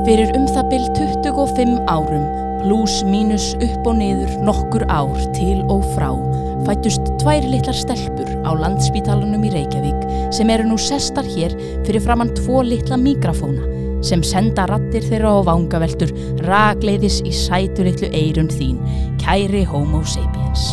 Fyrir um það byll 25 árum, pluss mínus upp og niður nokkur ár til og frá, fættust tvær litlar stelpur á landspítalunum í Reykjavík sem eru nú sestar hér fyrir framann tvo litla mikrafóna sem senda rattir þeirra á vangaveltur ragleiðis í sætu litlu eirun þín, kæri homo sapiens.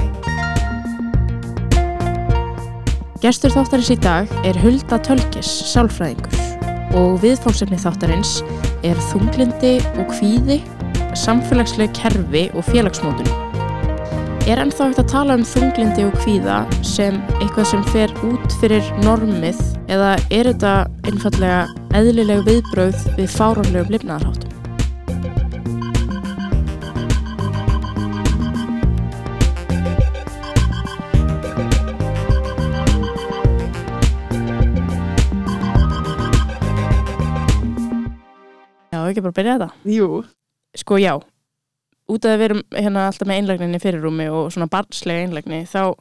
Gestur þáttarins í dag er Hulda Tölkis, sálfræðingur og viðfónsefni þáttarins er þunglindi og kvíði, samfélagsleg kerfi og félagsmótun. Er ennþá hægt að tala um þunglindi og kvíða sem eitthvað sem fer út fyrir normið eða er þetta einfallega eðlileg viðbröð við fáránlegum lifnaðarháttum? Já, ekki bara byrja þetta. Jú. Sko já, út af að við erum hérna alltaf með einlægninni fyrirrúmi og svona barnslega einlægni, þá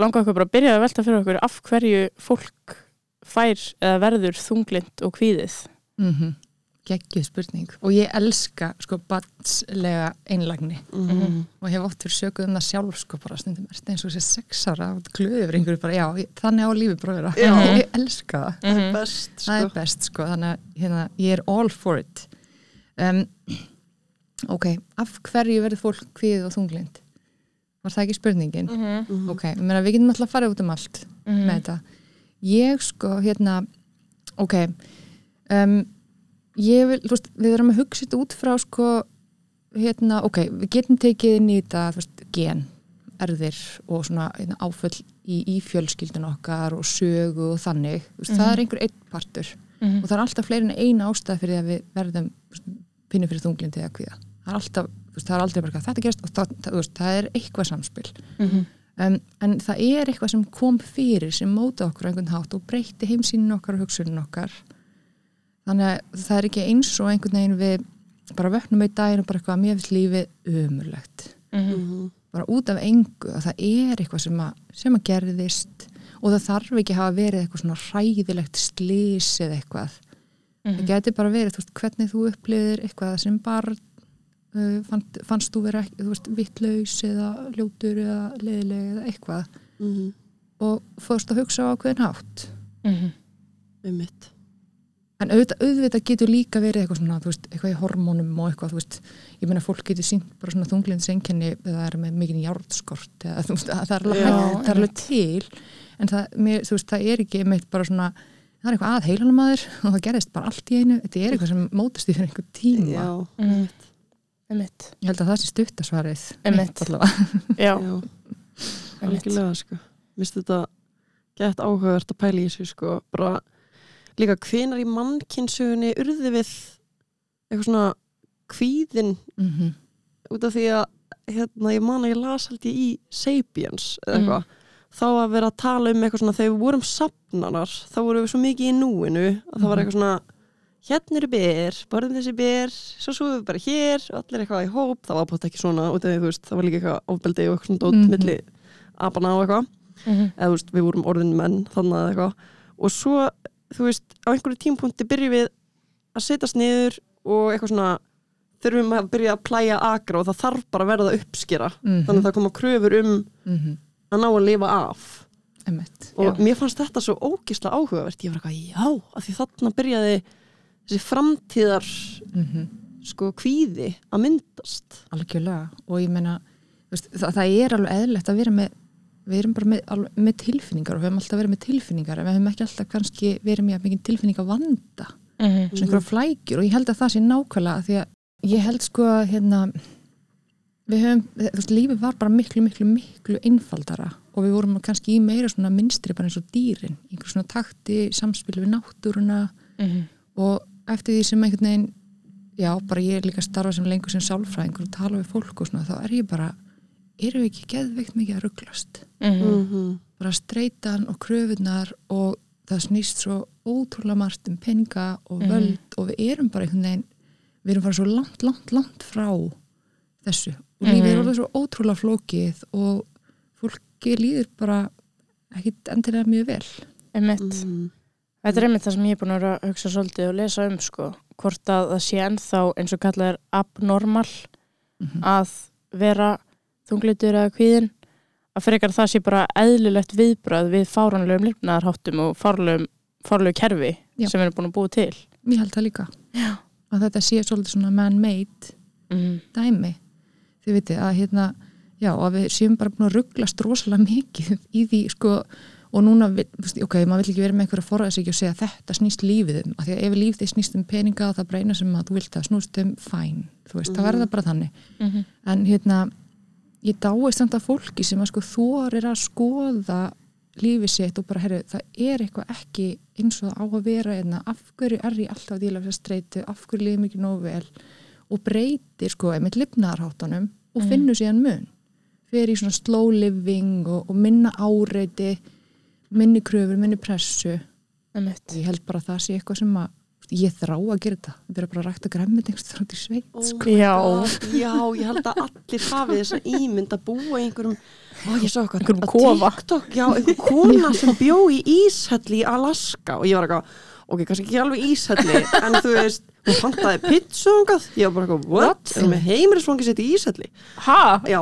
langar okkur bara að byrja að velta fyrir okkur af hverju fólk fær eða verður þunglind og kvíðið. Mm -hmm. Gekkið spurning og ég elska sko batslega einlagni Mm. og hef fyrir sökuð um það sjálf sko bara stundum erst eins og þessi sex ára og glöði yfir einhverju bara já, ég, þannig á lífi bara að ég elska það, Það er best, sko. það er best sko þannig að hérna, ég er all for it um, ok, af hverju verður fólk kvíð og þunglind? Var það ekki spurningin? Mhm. Ok, ég meina við getum alltaf að fara út um allt með þetta. Ég sko, hérna, ok, um, ég vil, þú veist, við erum að hugsa þetta út frá sko, hérna, ok, við getum tekið inn í þetta, þú veist, gen, erðir og svona hérna, áföll í, í fjölskyldun okkar og sögu og þannig, þú veist, það er einhver einn partur Mhm. og það er alltaf fleiri en eina ástæð fyrir að við verðum pinnum fyrir þunglindi eða kvíða. Það er alltaf, það er aldrei bara eitthvað, þetta gerist og það, það, það er eitthvað samspil. Mhm. Um, en það er eitthvað sem kom fyrir sem móta okkur á einhvern hátt og breytti heimsýnin okkar og hugsunin okkar þannig að það er ekki eins og einhvern veginn við bara vöknum í daginn og bara eitthvað að mér finnst lífið umurlegt Mhm. bara út af engu að það er eitthvað sem að, sem að gerðist og það þarf ekki að hafa verið eitthvað svona hræðilegt slís eða eitthvað það geti bara verið, þú veist, hvernig þú upplifir eitthvað sem barn uh, fannst, fannst þú vera, ekki, þú veist, vittlaus eða ljótur eða leiðileg eða eitthvað Mhm. og fórst að hugsa á ákveðin hátt Mhm. Einmitt. en auðvitað, auðvitað getur líka verið eitthvað svona, þú veist, eitthvað í hormónum og eitthvað, þú veist, ég meina fólk getur sínt bara svona þunglinseinkenni eða það er með mikinn járnskort eða þú veist, er það er alveg til en það, mér, þú veist, það er ekki meitt bara svona, það er eitthvað að heilanum aður og það gerist bara allt í einu, þetta er eitthvað sem mótast í fyrir einhver tíma Já. Mhm. Einmitt. ég held að það sé stuttasvarið Einmitt. mitt allavega Já. Algjörlega, sko. Mér finnst þetta gett áhugavert að pæla í þessu, sko. Bara líka hvenar í mannkynsugunni urði við eitthvað svona kvíðin mm -hmm. út af því að hérna, ég man að ég las ég í Sapiens eða Mhm. eitthvað þá að vera að tala um eitthvað svona þegar við vorum safnanar, þá vorum við svo mikið í núinu að það var Mhm. eitthvað svona hérna eru ber, borðum þessi ber svo svo við bara hér allir eitthvað í hóp það var búin ekki svona, út af því þú veist það var líka eitthvað ofbeldi og eitthvað svona dót Mhm. milli apana og eitthvað Mhm. eða þú veist, við vorum orðin menn þannig að eitthvað og svo, þú veist, á einhverju tímpunkti byrjum við að setjast niður og eitthvað svona þurfum að byrja að plæja agra og það þarf bara að verða að uppskera Mhm. þannig að það koma kröfur um mm -hmm. Að ná að lifa af. Emmett og Já. mér fannst þetta svo ógisla áhugavert. Ég var eitthvað, já, af því þarna byrjaði þessi framtíðar mm sko kvíði að myndast. Algjörlega. Og ég meina veist, það, það er alveg eðlilegt að vera með við erum bara með, alveg, með tilfinningar og við höfum alltaf verið með tilfinningar en við höfum ekki alltaf kannski verið með mikið tilfinning að vanda Mhm. svona einhverja flækjur og ég held að það sé nákvæmlega því að ég held sko að hérna, við höfum, þú veist, lífið var bara miklu, miklu, miklu einfaldara og við vorum kannski í meira svona minstri bara eins og dýrin, einhver svona takti samspil við náttúruna Mhm. og eftir því sem einhvern veginn já, bara ég er líka að starfa sem lengur sem sálfræðingur og tala við fólk og svona, þá er ég bara erum við ekki geðveikt mikið að rugglast Mhm. Mhm. bara streytan og kröfunar og það snýst svo ótrúlega margt um peninga og Mhm. völd og við erum bara einhvern veginn við erum bara svo langt, langt, langt frá þessu og lífið er Mhm. orðið svo ótrúlega flókið og fólki líður bara ekkit endilega mjög vel Einmitt. Mhm. Þetta er einmitt það sem ég er búin að vera að hugsa svolítið og lesa um sko, hvort að það sé ennþá eins og kallað er abnormal Mhm. að vera þunglitur eða kvíðin að frekar það sé bara eðlilegt viðbröð við fáranlegum lifnaðarháttum og fárlegu kerfi Já. sem við erum búin að búa til Mér held það líka Já. að þetta sé svolítið svona man-made mm. dæmi þið vitið að hérna já, að við séum bara búin að rugglast rosalega mikið í því sko og núna, ok, maður vill ekki vera með einhverja forðaðs ekki og segja þetta snýst lífið um. Af því að ef lífið þið snýst um peninga það bara eina sem að þú vilt að snúst um fæn þú veist, það verður það bara þannig. Mm en hérna, ég dáist samt að fólki sem að sko þorir að skoða lífið sitt og bara, herru, það er eitthvað ekki eins og á að vera einna, af hverju er ég alltaf að díla þess að streitu, af hverju lífið mikið nógu vel? Og breytir sko einmitt lifnaðarháttunum og Mhm. finnur síðan mun fyrir í svona slow living og, og minna áreiti minni kröfur, minni pressu Einmitt. ég held bara að það sé eitthvað sem að ég þrá að gera þetta, vera bara að rækta græmmet einhvers þrátt í sveit Oh sko. Já. Já, ég held að allir hafi þessa ímynd að búa í einhverjum Ó, ég sá eitthvað Einhverjum kofa. TikTok, já, einhver kona sem bjó í Íshelli í Alaska og ég var eitthvað, ok, kannski ekki alveg Íshelli en þú veist, hún pantaði pizzungað, ég var bara eitthvað, what? Erum við heimilisfangi sitt í Íshelli? Ha? Já,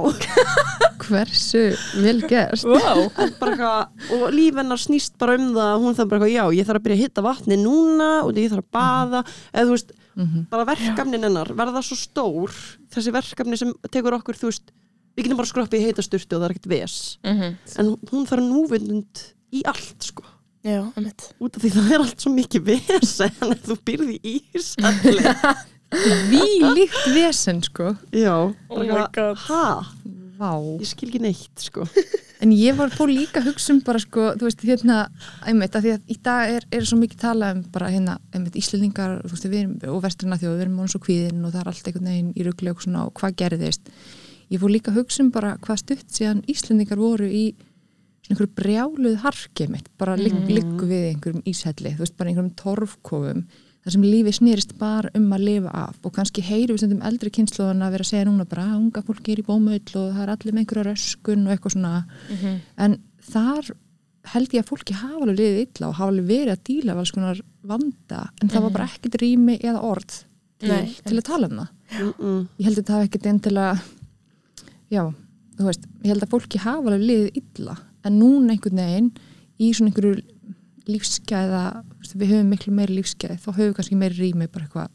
hversu vel gerst Wow. en bara eitthvað, og líf hennar snýst bara um það, hún þarf bara eitthvað, já, ég þarf að byrja að hitta vatni núna og ég þarf að baða, eða þú veist, mm bara verkefnin hennar verða svo stór þessi verkefni sem tekur okkur þú veist, við getum bara skroppið í heita sturtu og það er ekkert ves. Mm en hún þarf núvindund í allt sko Já, einmitt. út af því það er allt svo mikið ves en þú byrði í Ísalli Ví líkt vesen sko já, Oh my God. ha, Vá. ég skil ekki neitt sko En ég var fór líka að hugsa um bara sko, þú veist, hérna, einmitt, að því að í dag er, er svo mikið talað um bara hérna, einmitt, Íslendingar, þú veist, við erum, og vestrana þjóð, við erum mánu svo kvíðin og það er allt einhvern veginn í rugli og svona og hvað gerðist. Ég fór líka að hugsa um bara hvað stutt síðan Íslendingar voru í einhverju brjáluð harkið mitt, bara ligg, liggu við einhverjum íshelli, þú veist, bara einhverjum torfkofum, þar sem lífið snýrist bara um að lifa af. Og kannski heyru við stundum eldri kynnslóðan að vera að segja núna bara að unga fólki er í bómull og það er allir með einhverja röskun og eitthvað svona. Mhm. en þar held ég að fólki hafa alveg liðið illa og hafa alveg verið að díla af alls konar vanda en það var bara ekkert rými eða orð til, Nei, til að tala um það. Mm -mm. ég held að það hafa ekkert endilega já, þú veist ég held að fólki hafa alveg liðið illa en núna einhvern veginn í svona einhverju lífsgæða við höfum miklu meiri lífsgæði þá höfum við kannski meiri rými bara eitthvað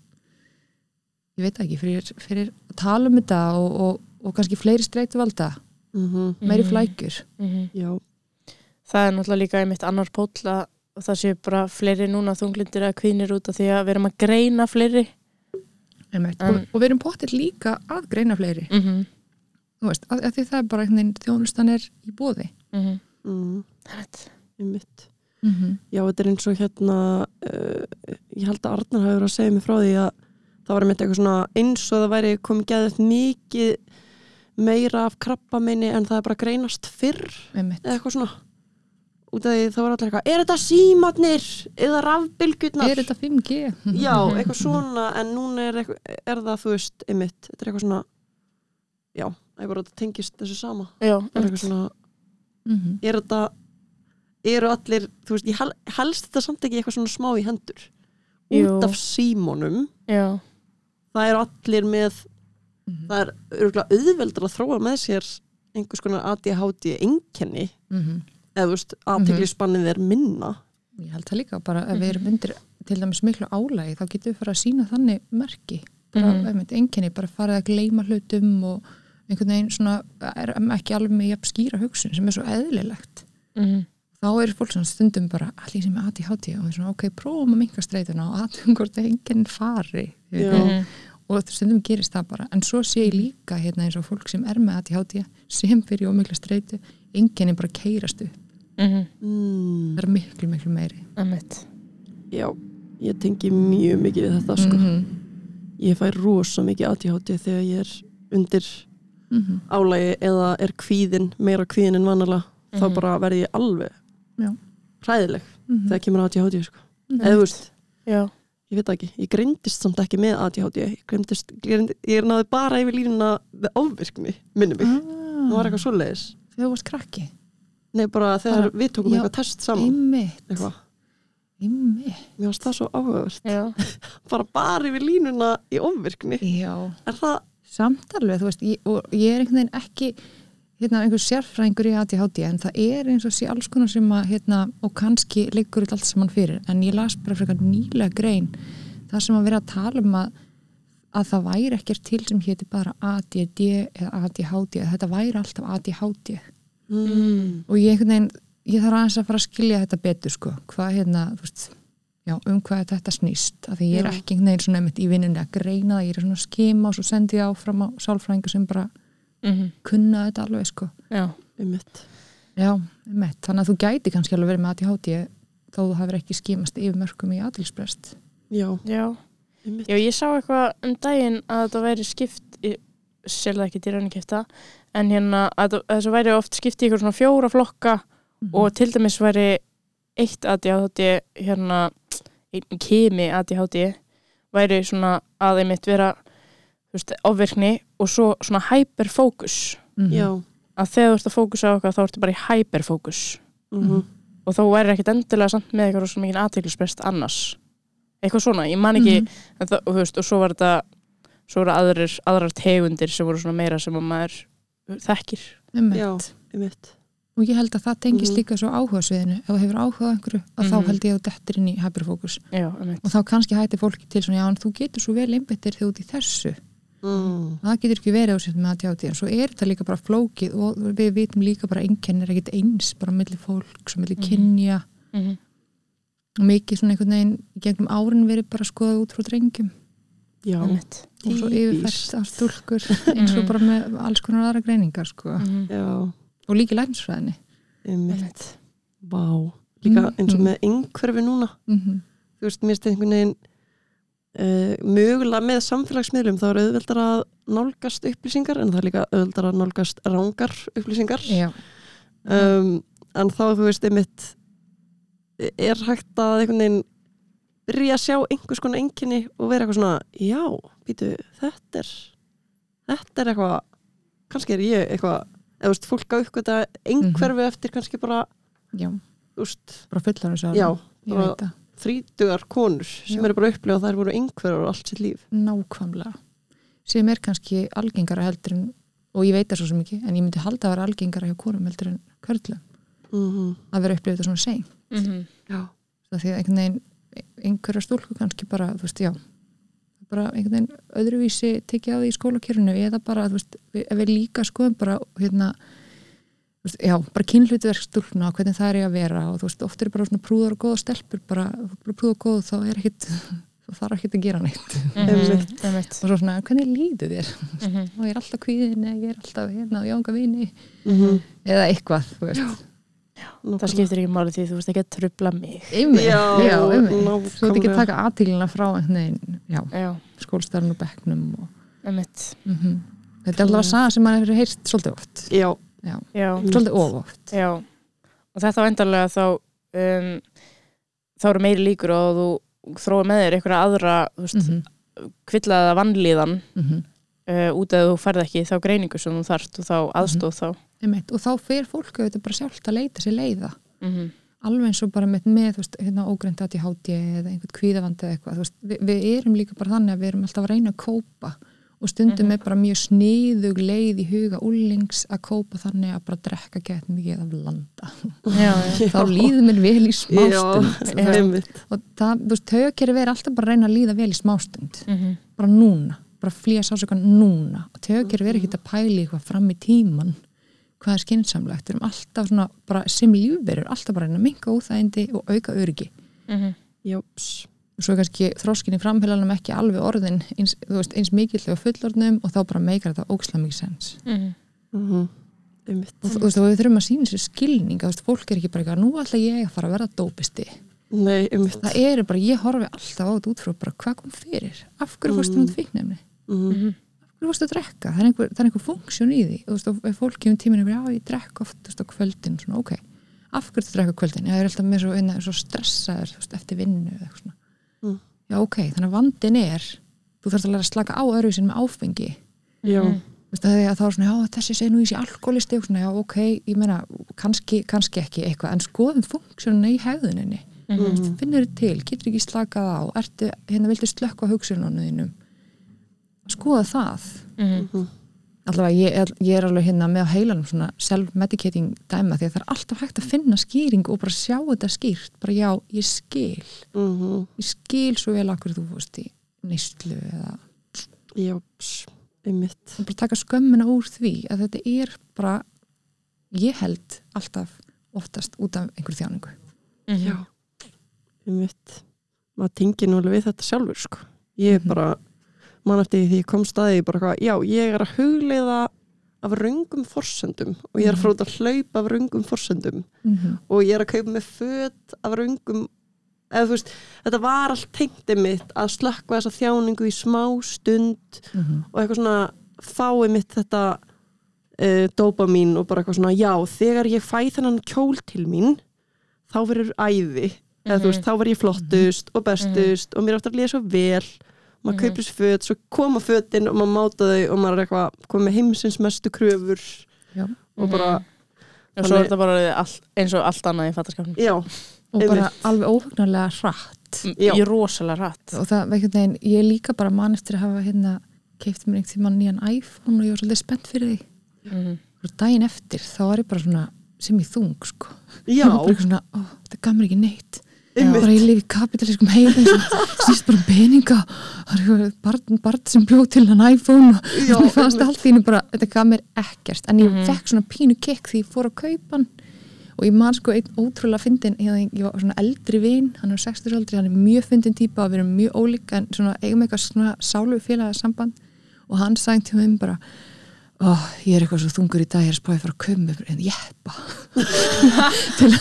ég veit það ekki, fyrir, fyrir að tala um þetta og, og, og kannski fleiri streitu valda Mm meiri Mhm. flækjur Mhm. já, Það er náttúrulega líka einmitt annar póll að það sé bara fleiri núna þunglindir að kvinir út af því að við erum að greina fleiri. Einmitt. En- og, og við erum pottir líka að greina fleiri Mm -hmm. þú veist, að, að því það er bara einhvern veginn þjónustan er í bóði Mm. -hmm. mm, mm -hmm. Já, þetta er eins og hérna uh, ég held að Arnar hafi verið að segja mig frá því að það var einmitt eitthvað svona eins og það væri komið geðið mikið meira af krabba minni en það er bara greinast fyrr eða eitthvað svona. Út af því það var allir eitthvað, er þetta símatnir eða rafbylgjurnar? Er þetta 5G? Já, eitthvað svona en núna er, eitthvað, er það þú veist einmitt, þetta er eitthvað svona já, eitthvað þetta tengist þessu sama. Já, það er eitthvað svona, mm -hmm. er þetta eru allir, þú veist, ég hel, helst þetta samt ekki eitthvað svona smá í hendur. Jú. út af símónum já, það eru allir með Mhm. það er örgulega auðveldur að þróa með sér einhvers konar ADHD einkenni. Eða þú veist, aðteglisspannið er minna. Ég held það líka bara að við erum undir til dæmis miklu álægi þá getum við fara að sína þannig merki. Bara, Mhm. einmitt, einkenni, bara farið að gleyma hlutum og einhvern veginn svona er ekki alveg með jafn skýra hugsun sem er svo eðlilegt Mhm. þá er fólk svona stundum bara allir sem er ADHD og við svona ok, prófum að minka streituna og aðtum hvort að enginn fari Já. Mhm. og stundum gerist það bara en svo sé ég líka hérna eins og fólk sem er með ADHD sem fyrir ómikla streitu enginn er bara keirast upp Mhm. mm, það er miklu, miklu meiri Einmitt. já, ég tengi mjög mikið við þetta sko. -hmm. ég fæ rosa mikið ADHD þegar ég er undir Mm álægi eða er kvíðin meira kvíðin en vanalega þá Mhm. bara verði ég alveg Já. hræðileg -hmm. þegar kemur ADHD sko. Mhm. eða þú veist, ég veit ekki ég greindist samt ekki með ADHD ég, greindist, ég, ég náði bara yfir línuna með ofvirkni, minni mig. Ah, það var eitthvað svoleiðis. Þegar þú varst krakki? Nei bara þegar Bara- við tókum já, eitthvað test saman. eitthvað, einmitt. Mér varst það svo áhugavert. Bara bara yfir línuna í ofvirkni. Er það, samt alveg, þú veist, ég, og ég er einhvern veginn ekki hérna, einhver sérfræðingur í ADHD en það er eins og sé alls konar sem að hérna, og kannski liggur allt saman fyrir en ég las bara frekar nýlega grein það sem að vera að tala um að að það væri ekkert til sem héti bara ADD eða ADHD þetta væri alltaf ADHD mm. og ég einhvern veginn, ég þarf aðeins að fara að skilja þetta betur sko, hvað hérna þú veist, já, um hvað þetta snýst af því ég er Já. ekki veginn svona einmitt í vinnunni að greina það, ég er svona að skima og svo sendi ég áfram á sálfræðingu sem bara Mhm. kunna þetta alveg sko Já. einmitt já, einmitt, þannig að þú gæti kannski alveg verið með ADHD þó þú hafur ekki skimast yfir mörgum í aðtilsprest já, Já. einmitt Já, ég sá eitthvað um daginn að þetta væri skipt, ég selða ekki til raunikefta, en hérna að að þessu væri oft skipt í ykkur svona fjóra flokka og til dæmis væri eitt ADHD, hérna, einn kemi ADHD, væri svona að einmitt vera, veist, ofvirkni og svo svona hyperfókus, Mhm. já, að þegar þú ert að fókusa á eitthvað þá ertu bara í hyperfókus. Mhm. Og þá væri ekkit endilega samt með eitthvað svona mikið aðteglisprest annars. Eitthvað svona, ég man ekki, Mhm. en það, og, veist, og svo var þetta svo voru aðrir, aðrar tegundir sem voru svona meira sem að maður þekkir. Já, einmitt og ég held að það tengist Mhm. líka svo áhuga ef þú hefur áhuga á einhverju, að þá Mhm. held ég að þú dettir inn í hyperfókus. Og þá kannski hætti fólki til svona, já, en þú getur svo vel einbyttir þegar ert í þessu. Mm. það getur ekki verið á sér með ADHD en svo er þetta líka bara flókið og við vitum líka bara einkenn er ekkit eins bara milli fólks og milli Mhm. kynja. Mm og mikið svona einhvern veginn gegnum árin verið bara skoðað út frá drengjum. Já, og svo yfirfært á stúlkur eins og Mhm. bara með alls konar aðra greiningar sko. Mm já, og líka læknisfræðinni. Vá, líka eins og Mhm. með einhverfi núna. Mm þú veist, mér stið einhvern veginn uh, mögulega með samfélagsmiðlum þá er auðveldar að nálgast upplýsingar en það er líka auðveldar að nálgast rángar upplýsingar. Um, en þá þú veist einmitt er hægt að einhvern veginn byrja að sjá einhvers konar einkenni og vera eitthvað svona já, býtu, þetta er þetta er eitthvað kannski er ég eitthvað eða þú veist, fólk á uppgöta einhverfi eftir kannski bara, já, veist bara fullar það, þrítugar konur sem Já. eru bara að upplifa að þær voru einhverjar allt sitt líf. Nákvæmlega. Sem er kannski algengara heldur en og ég veit það svo sem ekki, en ég myndi halda að vera algengara hjá konum heldur en körlum. Mm -hmm. að vera upplifið þetta svona sein Mm já, það því að einhvern veginn einhverja stúlku kannski bara, þú veist, já bara einhvern veginn öðruvísi tekið á því í skólakjörinu eða bara, þú veist, við, við líka skoðum bara, hérna veist, já, bara og hvernig það er að vera og þú veist, oft er bara svona prúðar og góða stelpur bara, bara prúðar og góð þá er ekkit þá þarf ekkit að gera neitt Einmitt. Einmitt. og svo svona, hvernig líður þér? Mhm. og ég er alltaf kvíðin eða ég er alltaf hérna og jánga vini mm -hmm. eða eitthvað, þú veist Það skiptir ekki máli því þú veist ekki að trubla mig. Já, já. Svo þetta ekki taka aðtílina frá einhvern veginn, já, Já, skólstarinn og bekknum og einmitt. mm Þetta er alltaf að saga sem maður hefur heyrt svolítið oft já, já. Já, Svolítið of oft já. Og þetta á endanlega þá um, þá eru meiri líkur og þú þróa með þér einhverja aðra, þú veist, mm kvillaða vannlíðan -hmm. uh, út að þú færð ekki þá greiningu sem þú þarft og þá aðstóð þá. Og þá fer fólk auðvitað bara sjálft að leita sér leiða. Mm alveg eins og bara með, með veist, hérna, ógreint að ég háti eða einhvern kvíðavandi eða eitthvað veist, við, við erum líka bara þannig að við erum alltaf að reyna að kópa og stundum Mhm. er bara mjög sniðug leið í huga úlings að kópa þannig að bara drekka gett mikið af landa. Já, já. þá líður mér vel í smástund já, einmitt. Og það, þú veist, tökeri verið alltaf bara að reyna að líða vel í smástund Mm bara núna bara flýja sásökan núna. Og tökir verið ekki að pæli eitthvað fram í tíman hvað er skynnsamlegt, við erum alltaf svona bara sem lífverður, alltaf bara að reyna að minka óþægindi og auka öryggi Mhm. Jóps. og svo er kannski þróskin í framheilanum ekki alveg orðin eins, eins mikill og fullorðnum og þá bara meikar þetta ókslega mikið sens Mhm. Mhm. Einmitt. og þú veist, og við þurfum að sína sér skilning að fólk er ekki bara eitthvað, nú ætla ég að fara að vera dópisti Nei, einmitt. það eru bara, ég horfi alltaf á þetta út frá bara hvað kom fyrir, af hverju fórstu Mm. út fíknefni, Mhm. Mhm. af hverju fórstu að drekka? Það er einhver, er einhver funksjón í því. Og þú veist, og fólk kemur tíminu, já ég drekka oft þú veist, á kvöldin, svona ok. Af hverju þú drekka kvöldin, já ég er alltaf með svo, einna, svo stressaður, veist, eftir vinnu eða eitthvað svona, Mm. já ok þannig að vandin er, þú þarfst að læra að slaka á öðru sinni með áfengi. Já. Því að þá er svona, já, þessi segir nú í og svona, já, ok, ég meina kannski, kannski ekki eitthvað, en skoðum funksjónuna í hegðuninni, Mhm. finnur þið til getur ekki slakað á, ertu hérna skoða það Mhm. Mhm. allavega ég, er- ég er alveg hérna með á heilanum svona self-medicating dæma því að það er alltaf hægt að finna skýring og bara sjá þetta skýrt, bara já, ég skil Mhm. ég skil svo vel akkur þú fórst í neyslu eða Jóps. Einmitt. og bara taka skömmina úr því að þetta er bara ég held alltaf oftast út af einhverju þjáningu Mhm. Já. Einmitt. Maður tengir nú alveg við þetta sjálfur, sko. Ég er Mhm. bara, mann eftir því ég kom staði, bara hvað, já, ég er að hugleiða af röngum forsendum og ég er að fara út að hlaupa af röngum forsendum mm -hmm. og ég er að kaupa með föt af röngum eða þú veist, þetta var allt tengdi mitt að slökkva þessa þjáningu í smá stund og eitthvað svona fái mitt þetta uh, dopamín og bara eitthvað svona já, þegar ég fæ þennan kjól til mín þá verður æði eða þú veist, þá verður ég flottust og bestust og mér áttur að svo vel maður Mhm. kaupir sér föt, svo koma fötin og maður máta þau og maður er eitthvað komið með heimsins mestu kröfur Já. og bara, og svo er þetta bara all, eins og allt annað í fattaskapnum já, og bara alveg óhugnarlega hratt Já. í rosalega hratt og það, veikur neginn, ég er líka bara mann eftir að hafa hérna keift mér einhvern tímann nýjan iPhone og ég var svolítið spennt fyrir því Mhm. og daginn eftir þá var ég bara svona sem í þung sko já, Ég bara svona, ó, þetta gaf mér ekki neitt einmitt. Bara ég lifi í kapitalískum sem snýst bara um peninga. Barn, sem bjóð til hann iPhone og Já, mér fannst allt hennu bara, þetta gaf mér ekkert. En ég Mhm. fekk svona pínu kekk því ég fór að kaupa hann. Og ég man sko einn ótrúlega fyndin ég, ég var svona eldri vin, hann er 60 aldri hann er mjög fyndin típa og við erum mjög ólík en svona eigum eitthvað svona sálu félaga samband og hann sagði til mig bara ó, ég er eitthvað svo þungur í dag ég er spáðið fara að köpa mig en jeppa. Til,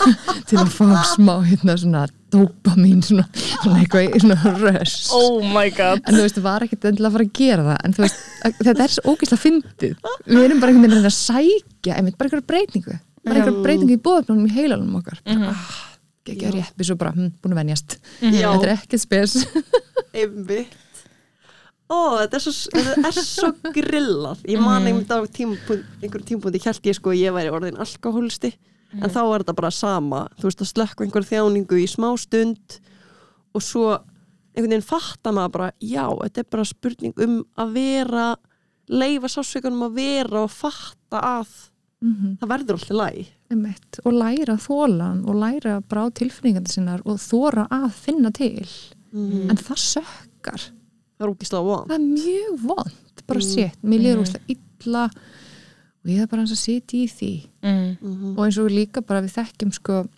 til að fá smá hérna svona dopamín svona, svona eitthvað svona röss oh my god. En þú veist, það var ekkert endilega að fara að gera það en þú veist, þetta er svo ógeðslega fyndið. Við erum bara einhvern veginn að sækja einmitt, bara einhverja breytingu bara einhverja breytingu í bóðöfnum í heilanum okkar. Bara, Mhm. ah, ekki að réppi svo bara, hm, búin að venjast. Já. þetta er ekkert spes ó, þetta er svo, þetta er svo grillað. Ég man Mhm. einmitt á tímapunkt, einhverjum tímapunkti held ég sko ég væri orðin alkoholisti en þá er þetta bara sama. Þú veist að slökka einhver þjáningu í smá stund og svo einhvern veginn fatta maður bara já, þetta er bara spurning um að vera leifa sásveikunum að vera og fatta að mm það verður alltaf læg einmitt, og læra að þóla hann og læra bara á tilfinningandi sinnar og þóra að finna til. Mm. en það sökkar það er ógislega von það er mjög vond bara Mm. sétt, mér liður Mhm. úrslega illa og ég er bara hans að sitja í því. Mhm. mm og eins og líka bara við þekkjum sko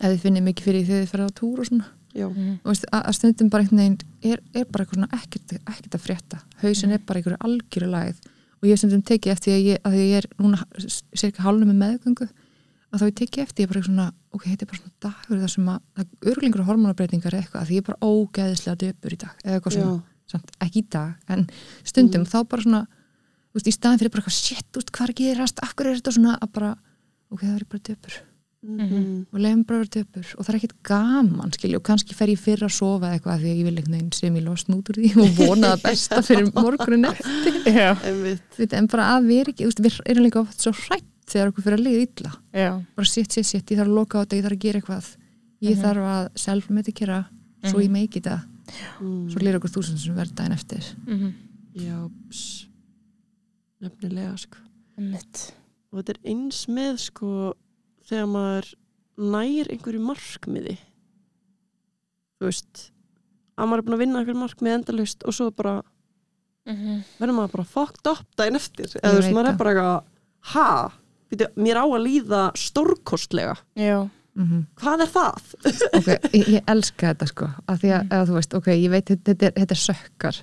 ef þið finnir mikið fyrir því þegar þið ferða á túr og svona. Já, Mhm. og veist, að, stundum bara einhvern veginn er, er bara eitthvað svona ekkert, ekkert að frétta. Hausin er bara einhverju algjöru lagið og ég stundum tekið eftir að ég, að ég er núna cirka hálfum með meðgöngu að þá ég tekið eftir ég bara eitthvað svona ok, þetta er bara svona dagur þar sem að örglingur hormonabreitingar eða eitthvað að því ég er bara ógeðislega döpur í dag eða eitthvað svona, já, samt, ekki í dag en stundum þá bara svona þú veist, í staðin fyrir bara eitthvað shit, hvað er að gerast? Af hverju er þetta svona? Að bara ok, það er ég bara döpur. Mm og leiðum bara að vera döpur. Og það er ekkert gaman skilju og kannski fer ég fyrir að sofa eða eitthvað því að ég vil einhvern veginn sem ég losn út úr því og vona það besta fyrir morgunin eftir. En bara að vera ekki, þú veist, við erum líka oft svo hrætt þegar okkur fyrir að liða illa. Já. Bara sitt, sitt, sitt, ég þarf að loka á þetta, ég þarf að gera eitthvað. Ég Mhm. þarf að self-medicera svo Mhm. ég meiki þetta, mm. svo lýra okkur þúsund sem verða daginn eftir Mhm. já, ps. nefnilega sko Einmitt. og þetta er eins með sko þegar maður nær einhverju markmiði þú veist að maður er búin að vinna einhverju markmið endalaust og svo bara Mhm. verður maður bara fucked up daginn eftir eða Ég þú veist, maður er bara eitthvað ha, Býtu, mér á að líða stórkostlega Já, mm hvað er það? ok, ég, ég elska þetta sko af því að, að þú veist, ok, ég veit þetta, þetta, er, þetta er sökkar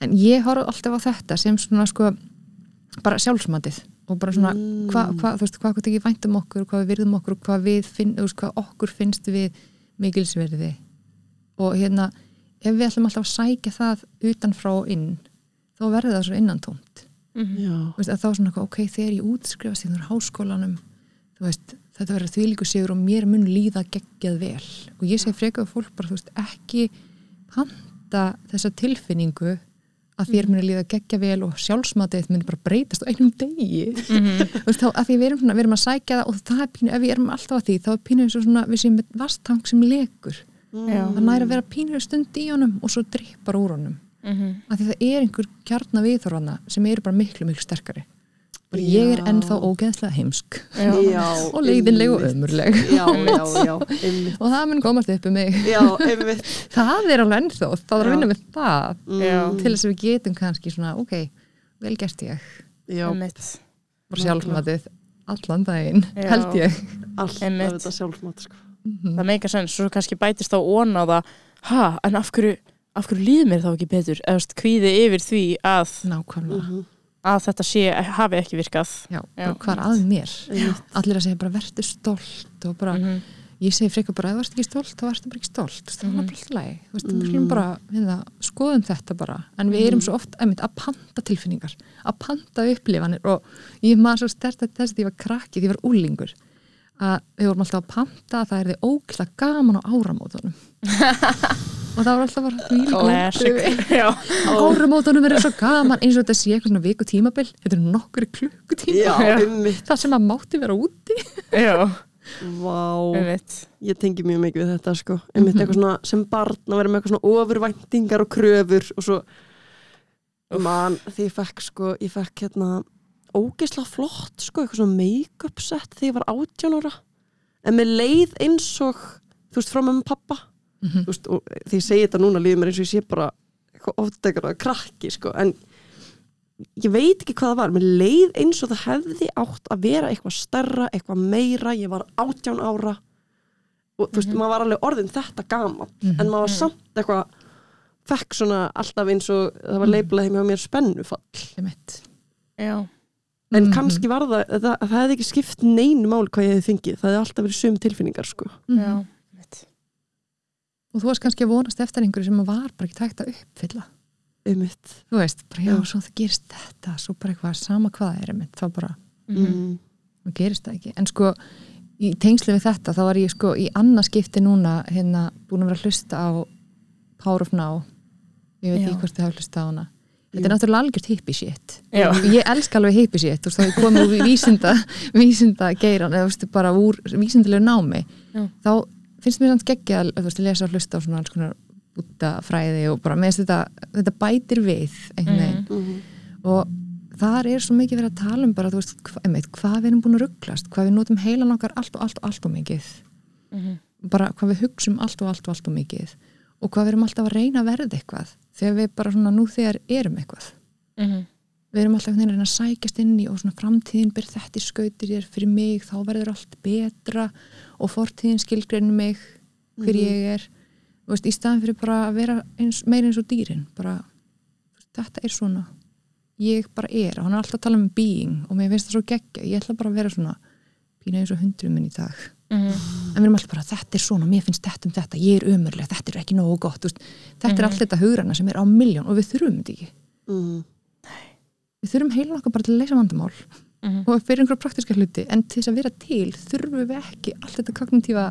en ég horf alltaf á þetta sem svona sko bara sjálfsmatið og bara svona Mm. hvað, hva, þú veist, hvað hvað ekki vænt um okkur hvað við virðum okkur, hvað við finn, þú veist, hvað okkur finnst við mikilsverði og hérna ef við ætlum alltaf að sækja það utan frá og inn þá verður það svo innantómt. Já, Þú veist, að þá svona, ok, þegar ég útskrifast í þúr háskólanum þú veist, þetta verður þvílíku sigur og mér mun líða geggjað vel. Og ég segi freka við fólk bara, þú veist, ekki panta þessa tilfinningu að þér muni líða geggjað vel og sjálfsmatið muni bara breytast á einum degi. Þú veist, þá að því við erum, svona, við erum að sækja það og það er pínu, ef við erum alltaf að því þá er pínu eins og svona, við séum með vastang sem lekur. Já. það næri að vera pínu stund í honum og svo drippar úr honum. Mhm. að því það er einhver kjarna viðþorfana sem eru bara miklu, miklu sterkari bara ég er ennþá ógeðslega heimsk. Já. já og leiðinleg og ömurleg. Já, já, já, einmitt. og það mun komast upp um mig. Já, einmitt. Það er alveg ennþá, það er að vinna með það. Já. til þess að við getum kannski svona, ok, vel gert ég. Já, Einmitt. og sjálfmatið allan daginn, Já. held ég. Alltaf þetta sjálfsmat sko. Það meika sens, svo kannski bætist á það ha, en af hverju, af hverju líður mér þá ekki betur? Eða kvíði yfir því að, nákvæmlega, Mhm, að þetta sé, hafi ekki virkað já, Já. bara hvað er að mér einmitt. allir að segja bara verður stolt og bara, Mhm. ég segi frekar bara þú ert ekki stolt, þá ertu bara ekki stolt það er Mhm. bara alltaf læg, þú veist, Mm. við skulum bara hérna, skoðum þetta bara, en við erum svo oft einmitt, að panta tilfinningar, að panta upplifanir og ég maður svo stert að þess að ég var krakki, því ég var úlingur að við vorum alltaf að panta að það er þið ókla gaman á áramótunum og það var alltaf bara. Já. áramótunum er svo gaman eins og þetta sé eitthvað svona viku tímabil. Þetta er nokkur klukkutíma það sem að mátti vera úti. Já, Vá, ég tengi mjög mikið við þetta sko. Einmitt Mhm. eitthvað svona sem barn að vera með eitthvað svona ofurvæntingar og kröfur og svo man því ég fekk sko, ég fekk hérna ógeðslega flott sko, eitthvað svona make-up set þegar ég var 18 ára. En með leið eins og þú veist, frá með pappa Mhm. þú veist, og því ég segi þetta núna líður mér eins og ég sé bara eitthvað ofdegur að krakki sko, en ég veit ekki hvað það var, mér leið eins og það hefði átt að vera eitthvað stærra, eitthvað meira, ég var 18 ára og þú veist, maður var alveg orðin þetta gaman, Mhm. en maður var samt eitthvað fekk svona alltaf eins og það var leiflega heim hjá mér spennufall Einmitt. Já, en Mhm. kannski var það, það, það hefði ekki skipt neinu mál hvað ég hefði fengið, það hefði alltaf verið sum tilfinningar sko. Mhm. já, og þú varst kannski að vonast eftir einhverju sem var bara ekki tægt að uppfylla. Um mitt þú veist, bara já, Já. svo það gerist þetta svo bara eitthvað sama hvað það er einmitt, þá bara, Mhm. mm. þá gerist það ekki. En sko, í tengslu við þetta þá var ég sko í annað skipti núna hérna, búin að vera að hlusta á Power of Now. Ég veit Já. ekki hvort þið hafa hlusta á hana. Þetta er náttúrulega algjört hippie shit. Ég elska alveg hippie shit þú veist, þá komið úr vísinda vísinda geiran, eða þú veist, bara úr vísindalegu námi þá finnst mér samt geggja að þú veist, lesa og hlusta á svona alls konar bútafræði og bara með þess þetta, þetta bætir við einhvern veginn Mm. og þar er svo mikið verið að tala um bara, þú veist, hva, einmitt, hvað við erum búin að rugglast hvað við notum heilan okkar allt og allt og allt og mikið Mhm. bara hvað við hugsum allt og allt og allt og mikið og hvað við erum alltaf að reyna að verða eitthvað þegar við bara svona nú þegar erum eitthvað Mhm. Við erum alltaf einhvern veginn að sækjast inn í og svona framtíðin ber þetta í skautir ég er fyrir mig, þá verður allt betra og fortíðin skilgreinir mig hver ég er. Veist, í staðan fyrir bara að vera eins, meira eins og dýrin bara, þetta er svona ég bara er, og hann er alltaf að tala um being og mér finnst það svo geggja, ég ætla bara að vera svona pína eins og hundrum minn í dag. Mhm. en við erum alltaf bara, þetta er svona, mér finnst þetta um þetta ég er umörlega, þetta er ekki nógu gott veist, þetta er allt þetta hugrana sem er á miljón og við þurfum þetta ekki. Mm. Við þurfum heilin okkar bara til að leysa vandamál Mhm. og fyrir einhverja praktiska hluti. En til þess að vera til þurfum við ekki allt þetta kognitífa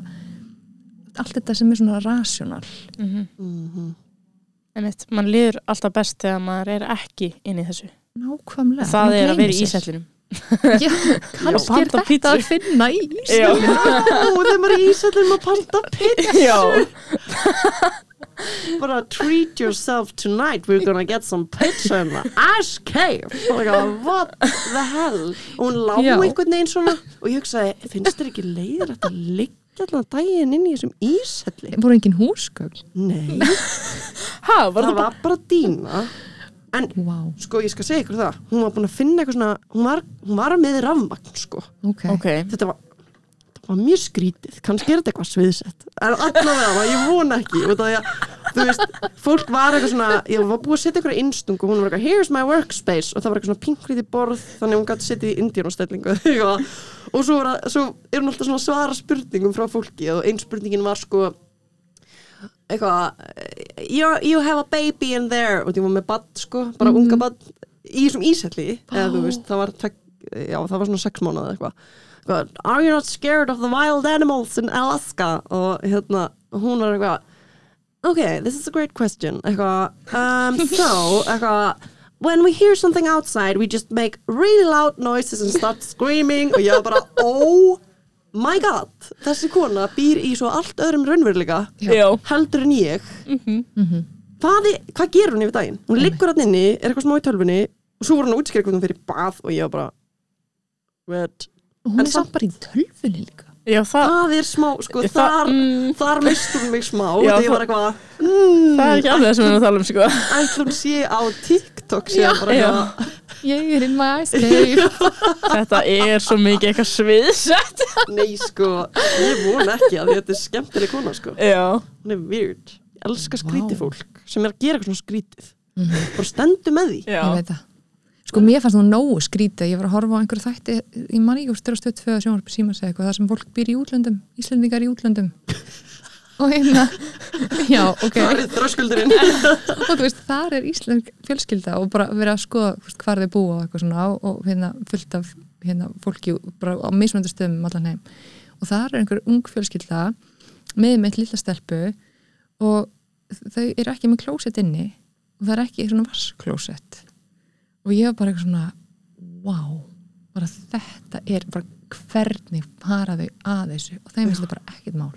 allt þetta sem er svona rasjónal Mhm. Mm. Einmitt, mann líður alltaf best þegar maður er ekki inn í þessu. Nákvæmlega. Það er að vera í ísællinum Já, kannski er þetta pítsu. að finna í Já, Íslandi Ó, þegar maður er í ísætlum að panta pizza bara treat yourself tonight we're gonna get some pizza in the ice cave. Og like, what the hell? Og hún lá Já. einhvern veginn svona og ég hugsaði, finnst þér ekki leiðir að liggja allan daginn inn í þessum ísælli voru engin húsgögn? Nei, ha, var það það bara var bara dýna en Vá, sko ég skal segja ykkur það. Hún var búin að finna eitthvað svona hún var, hún var með rafmagn sko. Ok, ok, þetta var, þetta var mjög skrítið. Kannski er þetta eitthvað sviðsett. En allavega, ég vona ekki. Að, þú veist, fólk var eitthvað svona ég var búið að setja eitthvað innstung og hún var eitthvað here's my workspace. Og það var eitthvað svona pinkrið í borð þannig hún gæti setið í indíunarstellingu og svo, var, að- svo er hún alltaf svona að svara spurningum frá fólki og einn spurningin var sko eitthvað you, you have a baby in there og því var með badd sko, bara unga badd í þessum íselli eða þú veist, það var, já, það var svona sex mánuð Eitthvað, are you not scared of the wild animals in Alaska? Og hérna, hún var eitthvað ok, this is a great question. Eitthvað, um, so eitthvað when we hear something outside we just make really loud noises and start screaming. Og ég var bara, oh my god, þessi kona býr í svo allt öðrum raunveruleika já, heldur en ég. Hvað, er, hvað gerur hún yfir daginn? hún liggur hann inni, er eitthvað smá í tölvunni og svo voru hann að útskýra hvernig hún fyrir bað og ég var bara Red. og hún En er samt bara í tölfunni líka já, það það er smá, sko, Það- þar mm. þar mistur hún mig smá. Já, þegar ég það- var eitthvað mm, það er ekki alveg það sem við erum að tala um sko. Ætlum sé á TikTok sé Já. ég er in my escape þetta er svo mikið eitthvað sviðsett. Nei, sko, ég vona ekki að þetta er skemmtileg kona, sko. Já, hún er weird, ég elska skrítið fólk sem er að gera eitthvað svona skrítið. Bara stendu með því. Já, ég veit það sko mér fannst það nógu skrítið ég var að horfa á einhverju þætti í manni og stöðu stöð tvö sjónvarpi síma segja eitthvað það sem fólk býr í útlöndum, Íslendingar í útlöndum. Og hérna já, ok. Og þú veist, þar er Ísland fjölskylda og bara verið að skoða veist, hvar þau búa og eitthvað svona og, og hérna fullt af hérna, fólki bara á mismöndu stöðum um allan heim. Og þar er einhver ung fjölskylda með meitt lilla stelpu og þau eru ekki með klósett inni og það er ekki svona vassklósett og ég var bara eitthvað svona wow, bara þetta er bara hvernig fara þau að þessu og þeim finnst þetta bara ekkert mál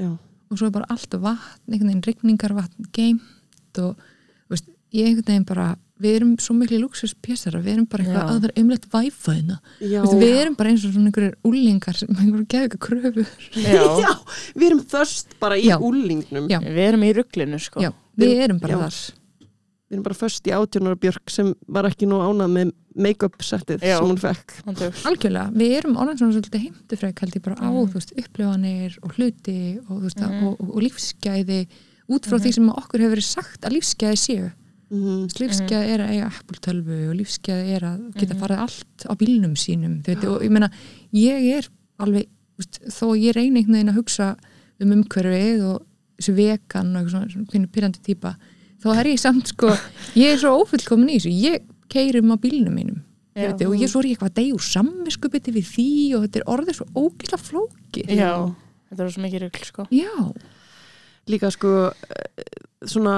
já, og svo er bara allt vatn, einhvern veginn rigningarvatn geimt og þú veist, ég einhvern veginn bara, við erum svo miklu luxuspjessara, við erum bara eitthvað Já. að það er umlegt væfæðina, já. við erum bara eins og svona einhverjir úlingar sem einhverjum geðu ekki kröfur já. já, við erum þörst bara í Já. úlingnum Já. við erum í rugglinu sko við erum bara Já. þar við erum bara först í átjónara Björk sem var ekki nú ánað með make-up settið Já. sem hún fekk algjörlega, við erum orðin svona svolítið heimtufrek held ég bara á, Mhm. þú veist, upplifanir og hluti og, veist, Mhm. og, og, og lífsgæði út frá því sem okkur hefur verið sagt að lífsgæði séu mm lífsgæði er að eiga Apple tölvu og lífsgæði er að geta Mhm. farið allt á bílnum sínum þú veit, og ég meina, ég er alveg, veist, þó ég reyni einhvern veginn að hugsa um umhverfið og þessu vegan og eitthvað svona, svona pínu pyrrandi típa þá er ég samt sko, ég er svo ófullkomin í þessu, ég keiri um á bílnum mínum Já. veit, og ég svo er ég eitthvað að deyja úr samviskupiti við því og þetta er orðið svo ógæsla flóki já, þetta er svo mikið rugl sko. Já, líka sko eh, svona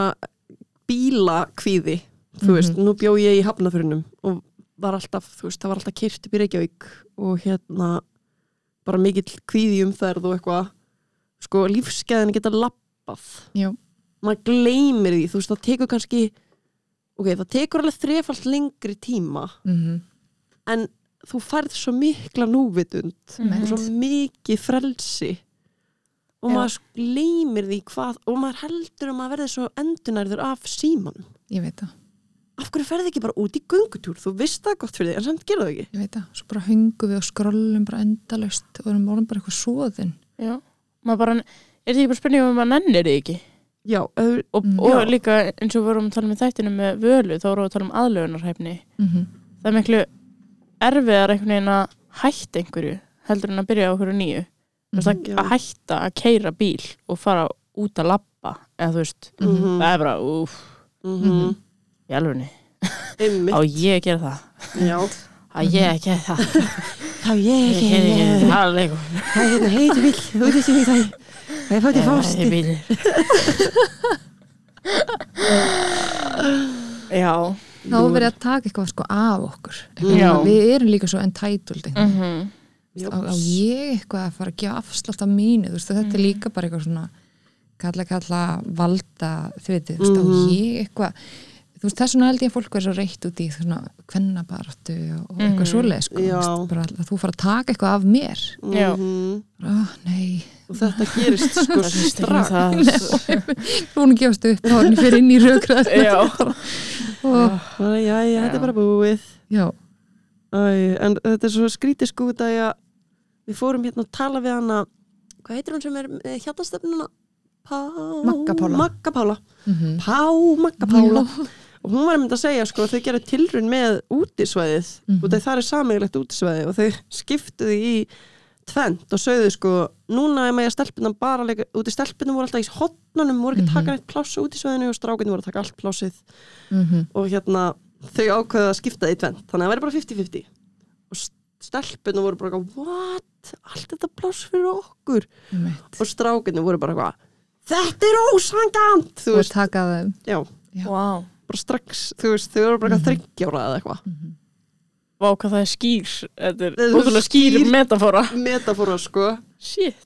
bílakvíði þú veist, nú bjó ég í hafnafyrunum og var alltaf, þú veist, það var alltaf kyrt upp í Reykjavík og hérna bara mikill kvíði um þærð og eitthvað. Sko, lífsgæðin geta lappað. Já, maður gleymir því, þú veist, það tekur kannski ok, það tekur alveg þrefalt lengri tíma mm en þú færð svo mikla núvitund Mhm. og svo mikið frelsi. Og Já. maður gleymir því hvað og maður heldur að maður verði svo endunærður af síman ég veit það. Af hverju ferði ekki bara út í göngutúr? Þú veist það gott fyrir þig, en samt gerðu það ekki. Ég veit það, svo bara hungum við og skrollum bara endalaust og erum orðin bara eitthvað svoðin já, maður bara, er þetta ekki bara spurning um að maður nennir þið ekki já, og, Mm. og Já. líka eins og við vorum að tala með þættinu með völu þá vorum við að tala um aðlögunarhæfni. Mm -hmm. það er miklu erfiðar einhvern veginn að hætta einhverju heldur en að byrja á einhverju nýju. Þú veist, að, Já. að hætta að keira bíl og fara út að labba eða þú veist, Mhm. það er bara úf, mhm, í alvegni einmitt. Á ég að gera það? Já, á ég að gera það? Þá ég ég keri ekki það leikur það er hérna heitu bíl, þú veist ekki það það er fættið fásti bíl já þá er verið að taka eitthvað sko af okkur við erum líka svo entitled mm. mhm á, á ég eitthvað að fara að gefa afslátt af mínu þú veist, þetta er líka bara eitthvað svona kalla kalla valda þið veitir, þú veist, á Mhm. ég eitthvað þú veist, þess vegna held ég að fólk verður svo reitt út í svona kvennabaratu og eitthvað Mhm. svoleið sko, þú veist, fara að taka eitthvað af mér. Mhm. oh, nei, og þetta gerist sko strax. hún gefast upp þá er henni fyrir inn í raukrað já, Æ, já, já, þetta er bara búið. Já, Æ, en þetta er svo skrítið sko út að við fórum hérna að tala við hana hvað heitir hún sem er með hjartastöfnuna? Pá... Magga Pála. Magga Pála. Mhm. Pá, Magga Pála. Og hún var einmitt að segja sko að þau gerðu tilrun með útisvæðið. Mhm. og það er sameiglegt útisvæði og þau skiptuðu í tvent og sögðu sko núna er með að stelpunum bara leika út í stelpunum voru alltaf í hotnunum voru ekki að taka Mhm. neitt pláss á útisvæðinu og strákinu voru að taka allt plássið. Mhm, og hérna þau ákveðu að skipta það í tvent þannig að það væri bara 50-50 og stelpunum voru bara eitthvað, what? allt þetta pláss fyrir okkur? Einmitt. og strákinu voru bara eitthvað þetta er ósangant þú og taka Já. Vá, bara strax þú veist, þau voru bara eitthvað Mhm. þryggjára eða eitthvað vá hvað það er skýr Þetta er ótrúlega skýr skýr- metafóra metafóra sko Shit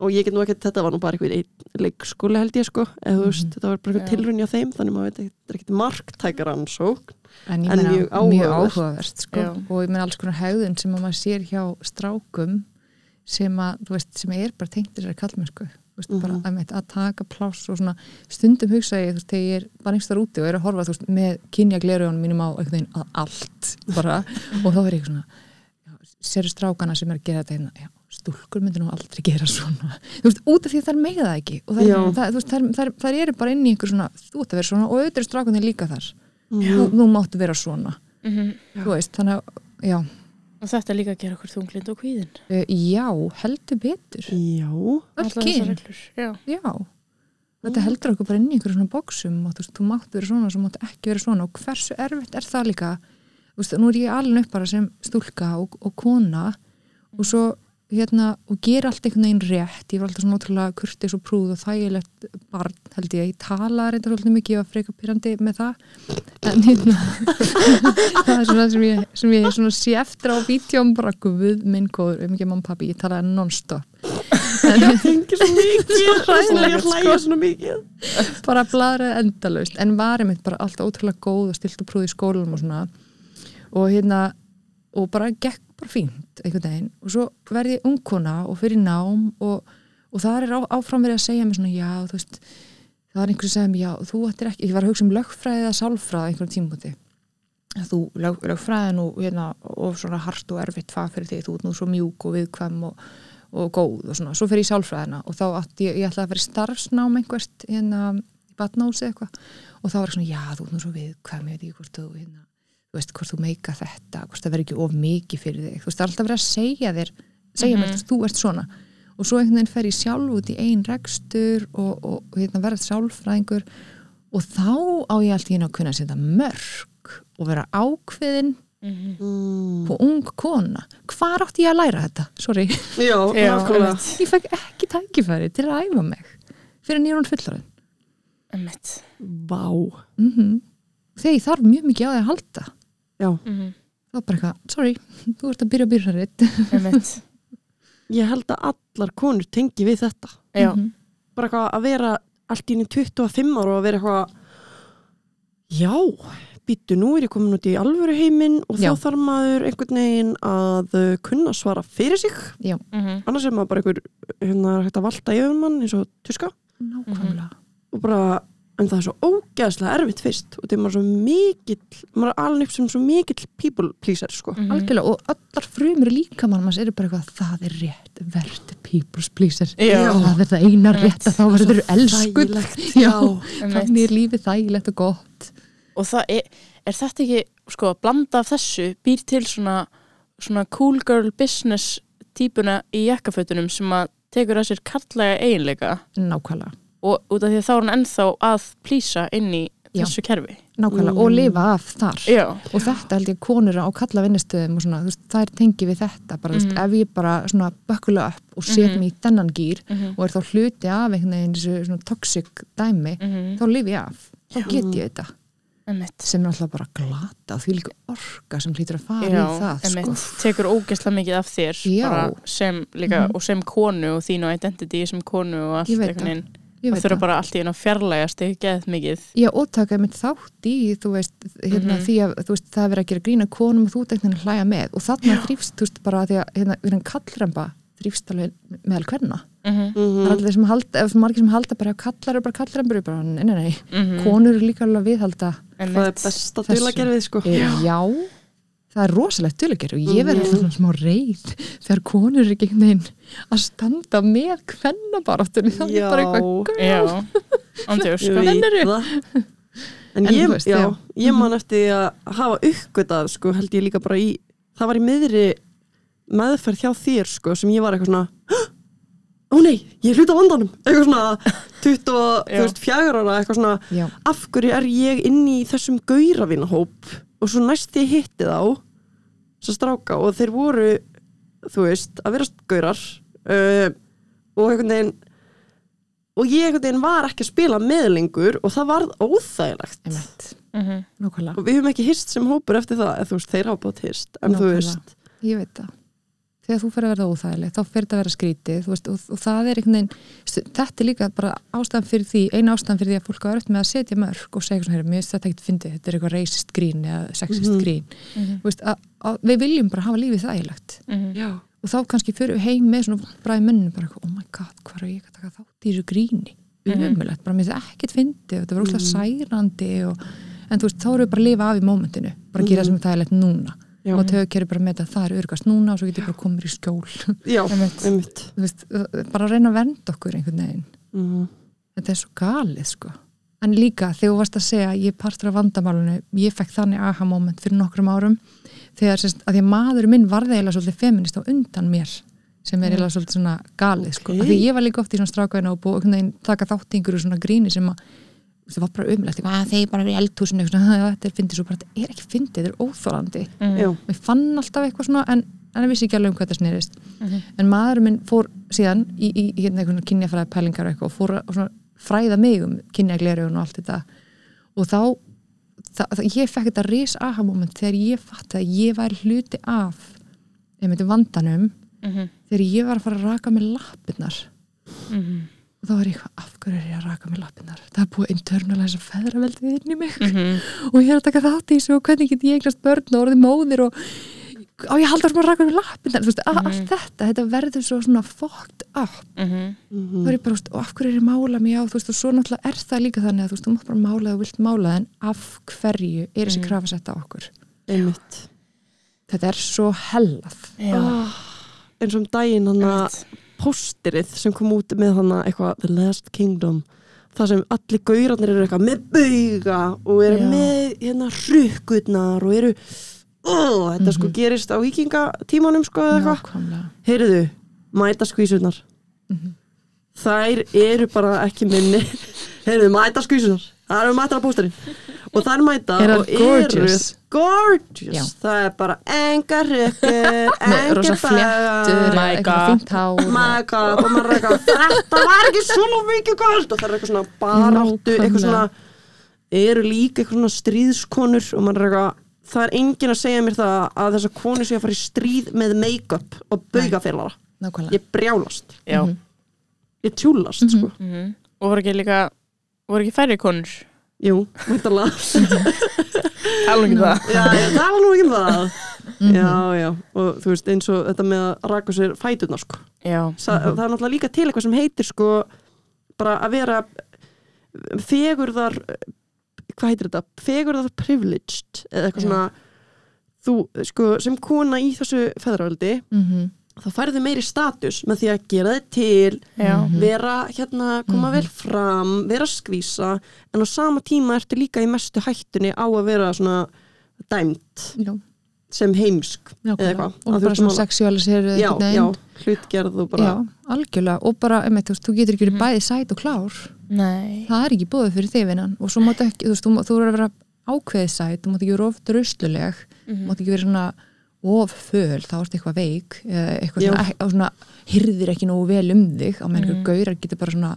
og ég get nú ekki, þetta var nú bara einhver einn leikskóli held ég sko, eða þú veist, Mhm. þetta var bara Já. tilrunni á þeim, þannig maður veit ekki, þetta er ekkert marktækar ansók en ég En meina mjög mjög áhugavert. áhugavert sko. Já. og ég meina alls konar hegðun sem að maður sér hjá strákum sem að, þú veist, sem er bara tengt þessari kallmennsku þú veist, bara Mhm. að, að taka pláss og svona stundum hugsa ég, þú veist, þegar ég er bara einhvers þar úti og er að horfa, þú veist, með kynja gleruðan mínum á allt bara, og þá er ég svona já, sérðu strákana sem er að gera þetta hérna já, stúlkur myndir nú aldrei gera svona þú veist, út af því að þær mega það ekki og það, þú eru bara inn í einhver svona, þú ert að vera svona og auðvitað er strákunni líka þar Já. nú, nú máttu vera svona Mhm. þú veist, þannig að, já Og þetta líka að gera okkur þunglind og kvíðin. Uh, já, heldur betur. Já, Allar þessar reglur Já, já. Þetta heldur okkur bara inn í einhverjum svona bóksum og þú veist, þú máttu vera svona, þú máttu ekki vera svona. Og hversu erfitt er það líka? Þú veist, nú er ég alveg upp bara sem stúlka og, og kona. Og svo hérna, og gera allt einhvern veginn rétt. Ég var alltaf svona ótrúlega kurtis og prúð og þægilegt barn, held ég, ég tala reyndar svolítið mikið, ég var freka pyrrandi með það. En hérna það er svona sem ég, sem ég svona sé eftir á vítjum bara guð minn góður, um ekki mamma og pappi, ég talaði non-stop. Svo mikið. Svo hræðilegt, Ég hlæja svona mikið. Bara bladraði endalaust. En var einmitt bara alltaf ótrúlega góð og stilt og prúð í skólanum og svona. Og hérna og bara gekk bara fínt einhvern veginn og svo verði ég ungkona og fyrir nám og, og það er á, áfram verið að segja mér svona já þú veist það er einhver sem segja mér já þú ættir ekki, ég var að hugsa um lögfræði eða sálfræði einhvern tímpúti þú lög, lögfræði nú hérna og svona hart og erfitt fag fyrir því þú ert nú svo mjúk og viðkvæm og, og góð og svona, svo fyrir ég sálfræðina og þá átti ég, ég ætlaði að vera starfsnám einhvert hérna í batnási eitthvað. Og þá var ég svona, já þú ert nú svo viðkvæm ég veit ekki hvort þú hérna þú veist, hvort þú meika þetta, hvort það verður ekki of mikið fyrir þig, þú veist, það er alltaf verið að segja þér segja mér, þú veist, þú ert svona. Og svo einhvern veginn fer ég sjálf út í ein rekstur og, og, og hérna verða sjálfræðingur og þá á ég allt í einu að kunna setja mörg og vera ákveðin Mhm. mm. og ung kona. Hvar átti ég að læra þetta? Sorry, Já, ég fekk ekki tækifæri til að æfa mig fyrir fullorðin. Einmitt. Vá. Mm þegar ég þarf mjög mikið á því að halda Já, Mhm. þá bara eitthvað, sorry, þú ert að byrja að byrja Einmitt. ég held að allar konur tengi við þetta. Já, Mhm. bara eitthvað að vera allt í einu 25 ára og að vera eitthvað já, býttu nú er ég komin út í alvöru heiminn og þá þarf maður einhvern veginn að uh, kunna svara fyrir sig. Já, Mhm. annars er maður bara einhver hérna, hægt að valda yfir mann eins og tuska. Nákvæmlega. Og bara, en það er svo ógeðslega erfitt fyrst og er maður svo mikill maður er alveg upp sem svo mikill people pleaser sko. Mhm. algjörlega og allar frumur líka mann maður eru bara eitthvað, það er rétt verður people's pleaser. Já. það er það eina rétt að þá verður Einmitt. þannig er lífið þægilegt og gott. Og það er, er þetta ekki sko, blanda af þessu býr til svona, svona cool girl business típuna í jakkafötunum sem að tekur að sér kallega eiginleika? Nákvæmlega, og út af því að þá er hann ennþá að plýsa inn í Já. þessu kerfi nákvæmlega Mm. og lifa af þar Já, og þetta held ég konur á kalla vinnustöðum og svona, þú veist, það er tengi við þetta bara, þú veist, ef ég bara svona bökkula upp og set Mhm. mig í þennan gýr Mhm. og er þá hluti af einhvern veginn þessu svona toxic dæmi, Mhm. þá lifi ég af þá get ég þetta, Einmitt. sem er alltaf bara glata og því líka orka sem hlýtur að fara Já, í það, sko tekur ógeðslega mikið af þér Já. bara sem líka Mhm. og sem konu og þínu identity sem konu og allt Það þurfa bara allt í einu að fjarlægast ekki geð mikið já, og taka mitt þátt í, þú veist, hérna, Mhm. því að þú veist, það er verið að gera grína konum og þú teknin að hlæja með. Og þarna þrýfst, þú veist, bara því að hérna, við erum kallremba þrýfst alveg meðal hverna Mhm, það er allir sem halda, ef margir sem halda bara kallar eru bara kallar en bara, nei, nei, nei. Mhm. konur eru líka alveg að viðhalda. Það er Einmitt. besta Þessu. dulagerfið sko. E, já, það er rosalegt duðlegjur og ég verði Mhm. svona smá reyð þegar konur eru ekki veginn að standa með kvennabaráttunni. Það er bara eitthvað sko. Það. En, ég, veist, já, ég man eftir því að hafa uppgötað sko, held ég líka bara í það var í miðri meðferð hjá þér sko, sem ég var eitthvað svona ó nei, ég er hluta vandanum. Eitthvað svona 24 ára eitthvað svona, já, af hverju er ég inn í þessum gauravinahóp og svo næst ég hitti þá að stráka og þeir voru þú veist, að vera gaurar uh, og einhvern veginn og ég einhvern veginn var ekki að spila með lengur og það varð óþægilegt. Mhm. nákvæmlega. Og við höfum ekki hist sem hópur eftir það eða þú veist, þeir hafa bátt hist en þú Nákvæmlega. veist, ég veit það þegar þú fer að verða óþægileg, þá fer þetta að vera skrítið veist, og, og það er einhvern veginn þetta er líka bara ástæðan fyrir því eina ástæðan fyrir því að fólk á örft með að setja mörg og segja svona, mér finnst þetta ekkert fyndið þetta er eitthvað racist grín eða sexist Mhm. grín Mhm. veist, að, að við viljum bara hafa lífið þægilegt Mhm. já, og þá kannski fyrir við heim með svona bræði munnum bara, eitthvað, oh my god, hvað er ég að taka þátt í þessu gríni Mhm. umulegt, bara mér finnst það ekkert fyndið og og, erum við bara að af að og með þetta, það er örgast núna og svo getur bara komið í skjól já, Einmitt. veist, bara að reyna að vernda okkur einhvern veginn mm. þetta er svo galið sko en líka þegar þú varst að segja ég partur af vandamálunu, ég fekk þannig aha moment fyrir nokkrum árum þegar sérst, að því að maður minn varði eiginlega svolítið feminist á undan mér sem er eiginlega svolítið svona galið sko, Ok. okay. því ég var líka oft í svona strákaina og búið veginn taka þátt í einhverju svona gríni sem að það var bara umlegt, að þeir bara við eldhúsinu eitthvað svona, þetta er fyndið svo bara, þetta er ekki fyndið, þetta er óþólandi já, ég fann alltaf eitthvað svona en, en ég vissi ekki alveg um hvað þetta snerist Mhm. en maðurinn minn fór síðan í, í, í hérna einhvern kynjafræði pælingar og eitthvað og fór að fræða mig um kynjaglerjun og allt þetta og þá það, það, ég fekk þetta ris aha moment þegar ég fatt að ég væri hluti af einmitt vandanum Mhm. þegar ég var að fara að raka með lappirnar Mhm. Og þá var ég eitthvað, af hverju er ég að raka með lappirnar það er búið að internalæsa feðraveldið inn í mig Mhm. og ég er að taka þátt í þessu og hvernig get ég eignast börn og orðið móðir og á ég halda að raka með lappirnar þú veist, mm Mhm. allt þetta, þetta verður svo svona fucked up Mhm. mm. þá er ég bara, og af hverju er ég að mála mig á þú veist, og svo náttúrulega er það líka þannig að þú veist, þú mátt bara mála það og vilt mála það en af hverju er þessi Mhm. krafa sett á okkur einmitt þetta er svo hellað oh, eins og um daginn hann að. Pósterið sem kom út með hann eitthvað The Last Kingdom það sem allir gaurarnir eru eitthvað með bauga og eru Já. með hérna hrukkurnar og eru oh, þetta sko Mhm. gerist á vikingatímanum sko eða eitthvað heyriðu, mæta skvísurnar Mhm. þær eru bara ekki minni heyriðu, mæta skvísurnar það eru mæta á pósterinn og þær mæta Er og gorgeous? eru gorgeous Já. það er bara enga hrukkur með enga rosa fléttur My God. þetta var ekki svona mikið galt og það er eitthvað svona baráttu, eitthvað svona eru líka eitthvað svona stríðskonur og er eitthvað það er enginn að segja mér það að þessar konur sé að fara í stríð með make-up og baugafélara nákvæmlega ég brjálast, Já. Ég tjúlast Mhm. sko, Mhm. Og voru ekki líka voru ekki færri konur jú, mæntalega Tala um það já, ég tala nú ekki um það Mhm. já, já, og þú veist eins og þetta með að raka sér fæturnar sko Já. Sa, það er náttúrulega líka til eitthvað sem heitir sko bara að vera fegurðar hvað heitir þetta, fegurðar privileged eða eitthvað Já. svona þú, sko, sem kona í þessu feðraveldi, Mhm. Þá færðu meiri status með því að gera þið til Já. Mhm. vera hérna, koma Mhm. vel fram vera að skvísa, en á sama tíma ertu líka í mestu hættunni á að vera svona dæmt Já, sem heimsk eða nákvæmlega eitthvað, og að þú bara ert svona mála- sexualiseruð já, já, hlutgerð og bara já, algjörlega og bara, einmitt, þú, veist, þú getur ekki verið Mhm. bæði sæt og klár Nei. það er ekki bóðið fyrir þig vinnan og svo máttu ekki, þú veist, þú, má- þú verður að vera ákveðið sæt, þú mátt ekki vera of drusluleg þú Mhm. mátt ekki vera svona of föl, þá ertu eitthvað veik eitthvað svona, svona hyrðir ekki nógu vel um þig á meðan Mhm. einhver gaurar getur bara svona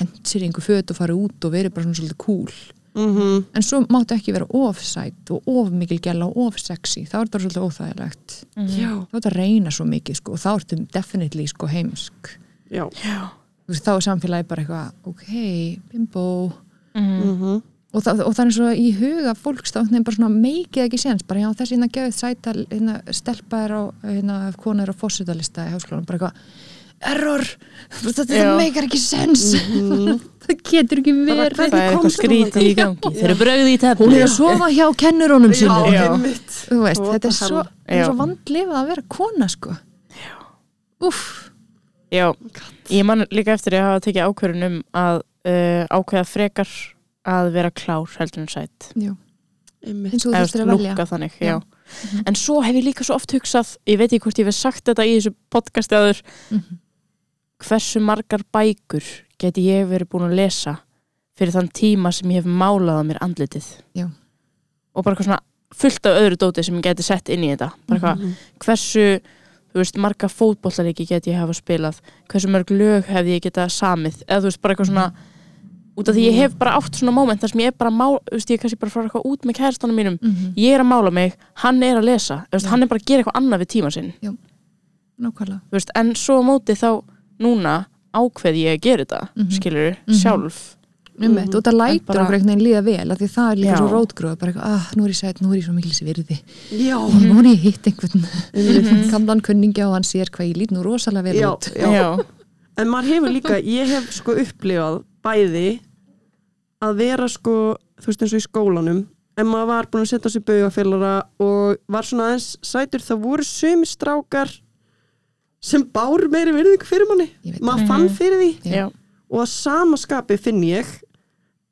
hent sér í einhver föt og fara út og verið bara svona svolítið cool. Mm en svo máttu ekki vera of sæt og of mikil gæla og of sexy þá er þetta svolítið óþægilegt. Mhm. já, þá er þetta að reyna svo mikið sko og þá ertu definitely sko heimsk. Já. Já. þá er samfélagi bara eitthvað ok, bimbo. Mhm. Mm og, það, og það er svo í huga fólks þá er bara svona meikið ekki séns. Bara já þessi hérna gefið sæta hérna, stelpa er á, hérna, kona er á fósitalista í háskólanum, bara eitthvað error, þetta meikar ekki sens Mhm. það getur ekki verið. Það er eitthvað hún skrítið í gangi. Þeir eru brögði í hún tefni er að sofa hjá kennurónum sínum. Já. einmitt. þú veist, What þetta er svo, svo vandlifað að vera kona sko. Úff, Já, ég man líka eftir að hafa tekið ákvörðun um að uh, ákveða frekar að vera klár heldur en sætt eins og þú þurftir að velja þannig, Já. já. En svo hef ég líka svo oft hugsað ég veit ekki hvort ég hef sagt þetta í þessu podcasti aður Mhm. hversu margar bækur geti ég verið búin að lesa fyrir þann tíma sem ég hef málað á mér andlitið Já. og bara eitthvað svona fullt af öðru dóti sem ég geti sett inn í þetta bara eitthvað, Mhm. hversu þú veist, marga fótbollalíki geti ég hafa spilað hversu mörg lög hefði ég geta samið eða þú veist, bara eitthvað svona út af því ég hef bara átt svona moment þar sem ég er bara má, þú veist, ég er kannski bara að fara eitthvað út með kærastanum mínum. Mhm, ég er að mála mig, hann er að lesa þú veist, hann er bara að gera eitthvað annað við tíma sinn. Nákvæmlega. Þú veist, en svo á móti þá núna ákveð ég að gera þetta Mhm. skilur, Mhm. sjálf. Einmitt, og það lætur bara- okkur einhvern veginn líða vel af því það er líka Já. svo rótgróð bara eitthvað, ah, nú er ég sætt, nú er ég svo mikil virði. Já, og nú er ég hitt einhvern Mhm. gamlan kunningja og hann sér hvað ég lít nú rosalega vel Já, út. já. já, En maður hefur líka, ég hef sko upplifað bæði að vera sko, þú veist eins og í skólanum en maður var búin að setja sér baugafélara og var svona aðeins sætur það voru sumi strákar sem bár meiri virðing fyrir manni maður fann Mhm. fyrir því Já. og að sama skapi finn ég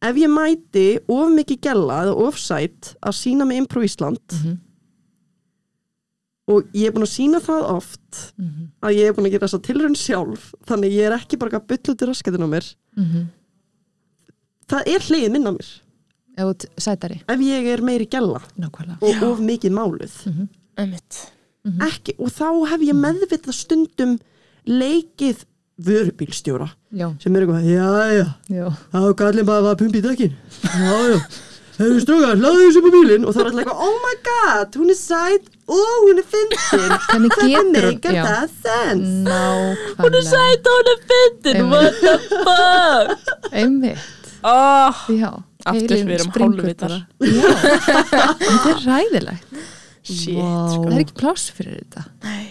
ef ég mæti of mikið gæla eða of sætt að sína með Impro Ísland Mhm, og ég er búin að sína það oft mhm, að ég er búin að gera þessa tilraun sjálf þannig ég er ekki bara að bylla út í raskatinn á mér mhm. Það er hlið minn á mér. Ef ég er meiri gæla nákvæmlega. Og of mikið máluð. Mhm, einmitt. Mhm. ekki, og þá hef ég meðvitað stundum leikið vörubílstjóra Já, sem er eitthvað, já, já, já, þá kallin bara að pumpi í dökkin já, já, hefur strókar hlaðu þessu upp á bílinn og þá er alltaf eitthvað, oh my god hún er sæt og hún er fyndin. Hvernig þetta meikar það sens hún er sæt og hún er fyndin. What the fuck? Einmitt, oh, já Aftur við erum hálfvitar. þetta er ræðilegt shit, Vá. sko. Það er ekki pláss fyrir þetta. Nei.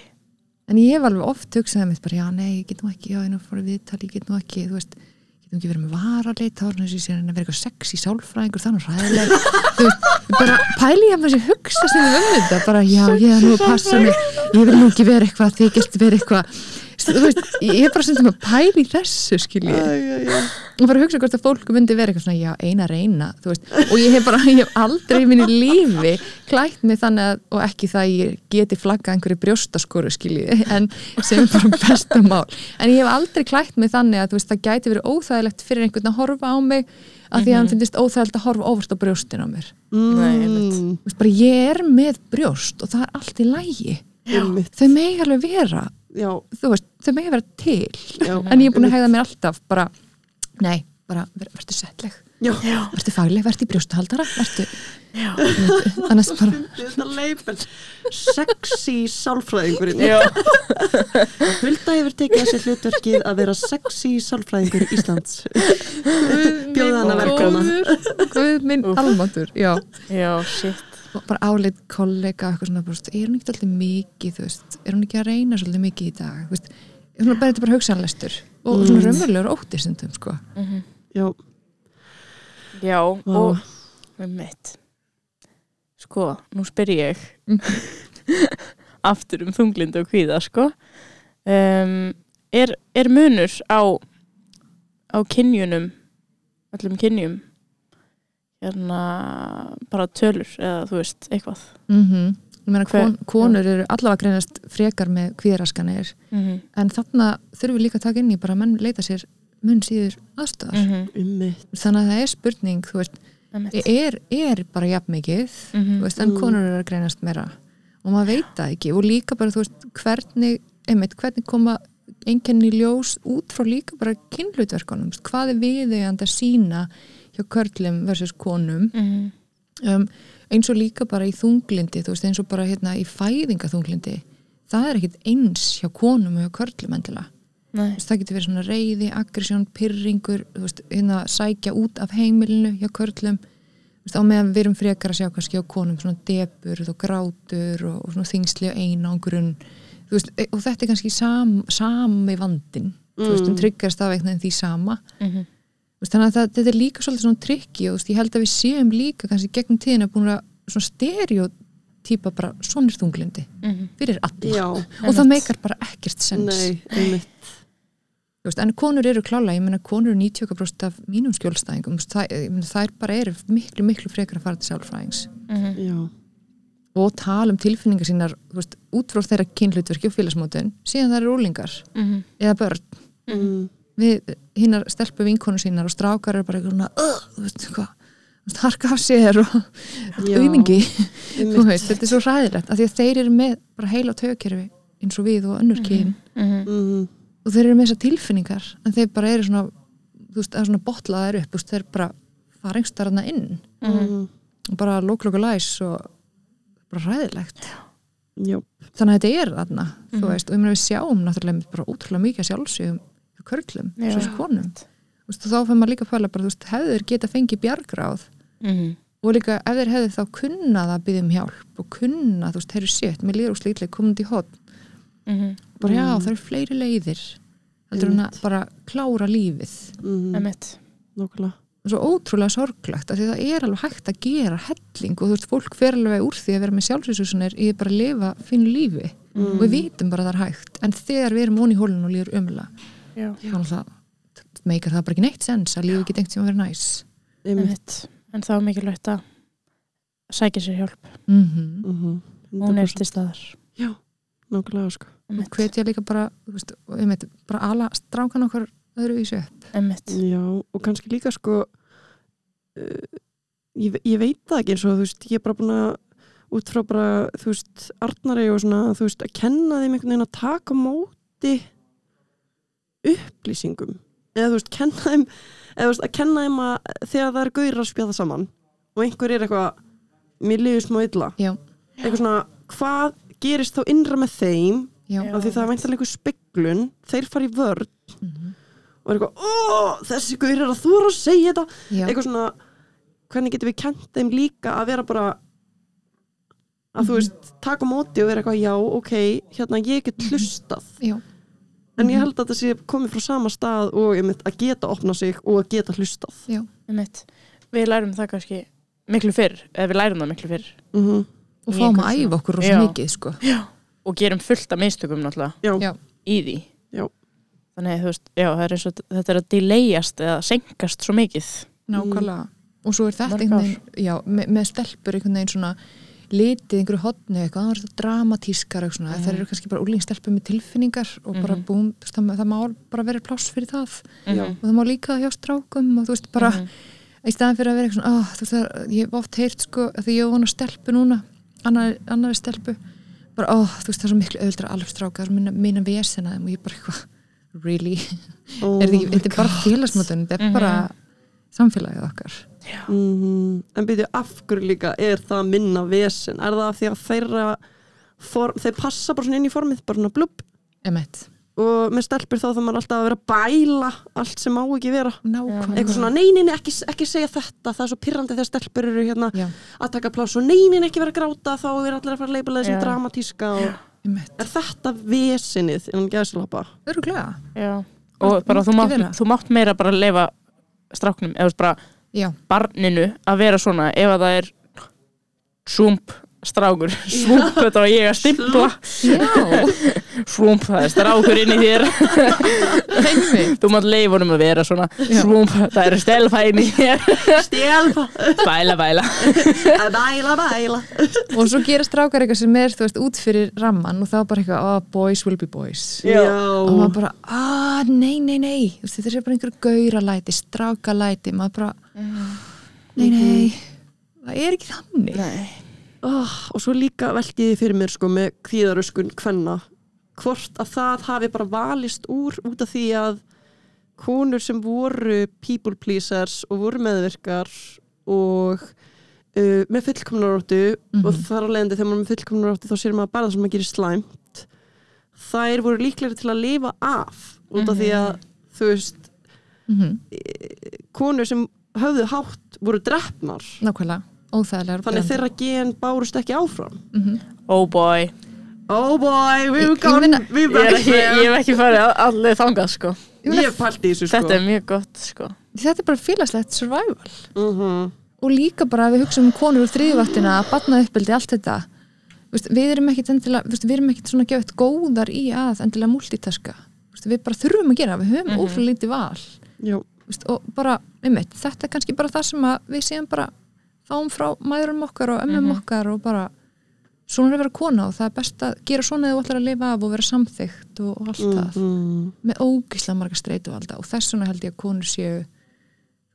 En ég hef alveg oft hugsaði mitt bara, já, nei, ég get nú ekki, já, einu fór að viðtali, ég get nú ekki, þú veist, ég get nú ekki verið með varaleit, þá er þessi sér að vera eitthvað sexy sálfræðingur, það er nú ræðileg, þú veist, bara pæli ég að maður sé hugsa sem um þetta, bara, já, ég er nú að passa mig, ég vil nú ekki vera eitthvað, þykist vera eitthvað, þú veist, ég er bara sem að pæli í þessu, skilji, og bara hugsa hvort að fólk myndi vera eitthvað svona, já, eina reyna, þú veist, og ég hef bara, ég hef aldrei í minni lífi klætt mig þannig að, og ekki það að ég geti flaggað einhverju brjóstaskoru, skilji, en sem er bara besta mál, en ég hef aldrei klætt mig þannig að, þú veist, það gæti verið óþægilegt fyrir einhvern að horfa á mig, að því að hann finnist óþægilegt að horfa óvart á brjóstin á mér. Nei, mm, Þú veist, bara ég er með brjóst og það er allt í lægi. einmitt. Þau megi alveg vera, já, þú veist, þau megi vera til, já, en ég er búin að hegða mér alltaf bara, nei, bara ver, verður settleg já, verður fagleg, verður í brjóstahaldara verður, annars bara þetta leipin sexy sálfræðingurinn. Hulda hefur tekið þessi hlutverkið að vera sexy sálfræðingur Íslands. Bjóða hana verkefna Guð minn almatur já, já, shit bara áleitt kollega eitthvað svona, bara, er hún ekki alltaf mikið þú veist, er hún ekki að reyna svolítið mikið í dag? Þú veist, hún bara, þetta er bara hugsanlestur og svona raunverulegur ótti stundum sko. já, Já, Vá. og með mitt sko, nú spyr ég aftur um þunglindu og kvíða sko. Um, er, er munur á á kynjunum öllum kynjum hérna bara tölur eða þú veist, eitthvað. Mm ég meina Hver- kon, konur eru allavega greinast frekar með kvíðraskanir mm -hmm. en þarna þurfum við líka að taka inn í bara að menn leita sér mun síður aðstöðar Mm -hmm. þannig að það er spurning, þú veist er, er bara jafn mikið þú veist, en konur eru að greinast meira. Og maður veit það ekki. Og líka bara þú veist, hvernig, einmitt, hvernig koma einkenni í ljós út frá líka bara kynhlutverkunum, þú veist, hvað er viðeigandi að sína hjá körlum versus konum. Mhm. um, eins og líka bara í þunglindi þú veist, eins og bara hérna í fæðingaþunglindi það er ekkit eins hjá konum og hjá körlum endilega. Veist, það getur verið svona reyði, aggresjón, pyrringur veist, hérna sækja út af heimilinu hjá körlum. Á meðan við erum frekar að sjá kannski á konum svona debur og grátur og, og svona þingsli og einangrun. Veist, e- og þetta er kannski sam, sami vandin þú veist, um einhvern veginn því sama. Þú veist, þannig að það, þetta er líka svolítið svona trikki og ég held að við séum líka kannski gegnum tíðina búin að svona stereotýpa bara svona er þunglindi Mhm. fyrir alla Já, og það meikar bara ekkert sens nei, einmitt veist, en konur eru klála, ég meina konur eru 90% af mínum skjólstæðingum það, ég meina, þær bara eru miklu, miklu frekar að fara til sálfræðings Mhm. Já, og tala um tilfinningar sínar veist, út frá þeirra kynhlutverki og félagsmótun síðan það eru úlingar Mhm. eða börn mm. Við hinnar stelpu vinkonu sínar og strákar eru bara eitthvað svona "Ugh", þú veist, hvað þú veist, harka af sér og auðmingi þú einmitt. veist, þetta er svo ræðilegt af því að þeir eru með bara heila tögkerfi eins og við og önnur kyn Mhm. Mhm. og þeir eru með þessar tilfinningar en þeir bara eru svona þú veist, það er svona botlaðar upp þú veist, þeir bara fara einhverstað þarna inn Mhm. og bara lóklokku læs og bara ræðilegt Já, þannig að þetta er þarna þú Mhm. veist, og ég meina við sjáum náttúrulega bara ótrúlega mikið að sjálfsögum körlum, svo sem konum Þú veist, og þá fyrir maður líka að fæla bara, þú veist, hefur geta fengið bjargráð Mhm. og líka ef þeir hefðu þá kunnað að byggja um hjálp og kunnað, þú veist, þeir eru shit mér líður úr slítlega komandi í hot Mhm. bara já, Mm. það eru fleiri leiðir heldur hann að bara klára lífið mm. Einmitt. nokkulega og svo ótrúlega sorglegt af því það er alveg hægt að gera helling og þú veist, fólk fer alveg úr því að vera með sjálfsvísusunir í bara að lifa fínu lífi og við vitum bara að það er hægt en þegar við erum onni í hólun og líður umla að það meikar það bara ekki neitt sens að lífi ekki tengt sem að vera næs Einmitt. En þá er mikilvægt að sækja sér hjálp. mm Mhm. Hún er til staðar. Já, nokkulega sko og hvetja líka bara veist, einmitt, bara ala strákan okkar öðru í sig. Já, og kannski líka sko uh, ég, ég veit það ekki eins og þú veist, ég er bara búin að út frá bara, þú veist, Arnari og svona, þú veist, að kenna þeim einhvern veginn að taka móti upplýsingum. Eða þú veist, kenna þeim eða þú veist, að kenna þeim að þegar það er gaurir að spjá það saman og einhver er eitthvað mér liður smá illa. Já, eitthvað svona, hvað gerist þá innra með þeim? Af því það er væntanlega einhver speglun þeir fara í vörð Mhm. og er eitthvað, ó, þessi gaur er að þú er að segja þetta. Já. eitthvað svona, hvernig getum við kent þeim líka að vera bara að þú veist, taka móti og vera eitthvað, já, ok, hérna ég get hlustað, já. En ég held að þetta sé komið frá sama stað og mynd að geta opna sig og að geta hlustað já. Einmitt. Við lærum það kannski miklu fyrr, eða við lærum það miklu fyrr. mm og Í fáum að æfa okkur rosa mikið sko. Og gerum fullt af mistökum náttúrulega já, Já. í því. Já. Þannig, þú veist, já, það er eins og þetta er að delayast eða senkast svo mikið. nákvæmlega og svo er þetta einhvern veginn já, með, með stelpur einhvern veginn svona litið einhverju hotni eitthvað, það er þetta dramatískar eitthvað svona, þær eru kannski bara úlingstelpur með tilfinningar og bara Mhm. búm, þú veist, það, það má bara vera pláss fyrir það Já. og það má líka það hjá strákum og þú veist bara Mhm. í staðan fyrir að vera eitthvað svona, oh, þú veist það, ég hef oft heyrt sko, að því ég hef vona stelpu núna annari, annari stelpu bara, oh, þú veist það er svo miklu auðvitað alveg stráka, það er minna, minna vesina þeim og ég bara eitthvað, really oh er þetta er bara God. félagsmótun þetta er Mhm. bara samfélagið okkar. Mhm. en byrju af hverju líka er það minna vesen, er það af því að þeirra form, þeir passa bara svona inn í formið bara svona blubb? Emitt, og með stelpur þá þá maður alltaf að vera að bæla allt sem má ekki vera. Nákvæmlega. Eitthvað svona, nei, nei, nei, ekki, ekki segja þetta það er svo pyrrandi þegar stelpur eru hérna já, að taka pláss og nei, nei, nei, ekki vera að gráta þá er allir að fara að leipila þessum Já. dramatíska er þetta vesenið innan gæðslappa? öruglega Já. Og bara þú mátt, þú mátt meira bara leifa stráknum, eða bara já, barninu að vera svona ef að það er svump strákur, svump þetta var ég að stimpla. Svump, það er strákur inn í þér. Þú mátt leifa honum að vera svona. Svump, það er stelfa inn í þér. Stjálfa, bæla, bæla. Bæla, bæla. Og svo gera strákar eitthvað sem er, þú veist, út fyrir ramman og þá bara eitthvað, oh, boys will be boys. Já. og maður bara, ah, nei, nei, nei. Þetta er bara einhver gauralæti, strákalæti. Maður bara, nei, nei. Það er ekki þannig. Nei. Oh, og svo líka velti ég fyrir mér sko með kvíðaröskun kvenna. Hvort að það hafi bara valist úr út af því að konur sem voru people pleasers og voru meðvirkar og uh, með fullkomnaróttu Mhm. og þar á leiðandi þegar maður er með fullkomnaróttu þá sér maður bara það sem maður gerir slæmt. Þær voru líklegri til að lifa af út af því að þú veist mm konur sem höfðu hátt voru drefnar nákvæmlega, óþægilegar þannig þeirra gen bárust ekki áfram. Mm Oh boy. Oh boy, Ég- we've ég gone. meina- Ég, er ekki, gone. ég hef ekki farið allir þangað sko. Ég hef í þessu sko. Þetta er mjög gott sko. Þetta er bara félagslegt survival. Mhm. og líka bara að við hugsaum um konur úr þriðvaktina, batna uppbyldi, allt þetta. Vist, við erum ekkit endilega vist, við erum ekkit svona gefið góðar í að endilega multitaska, vist, við bara þurfum að gera við höfum mm. -hmm. lítið val. Vist, og bara, einmitt, þetta er kannski bara það sem að við séum bara fáum frá mæðurum okkar og ömmum Mhm. okkar og bara svona er að vera kona og það er best að gera svona eða þú ætlar að lifa af og vera samþygt og, og allt það Mhm. með ógislega marga streituvalda og þess vegna held ég að konur séu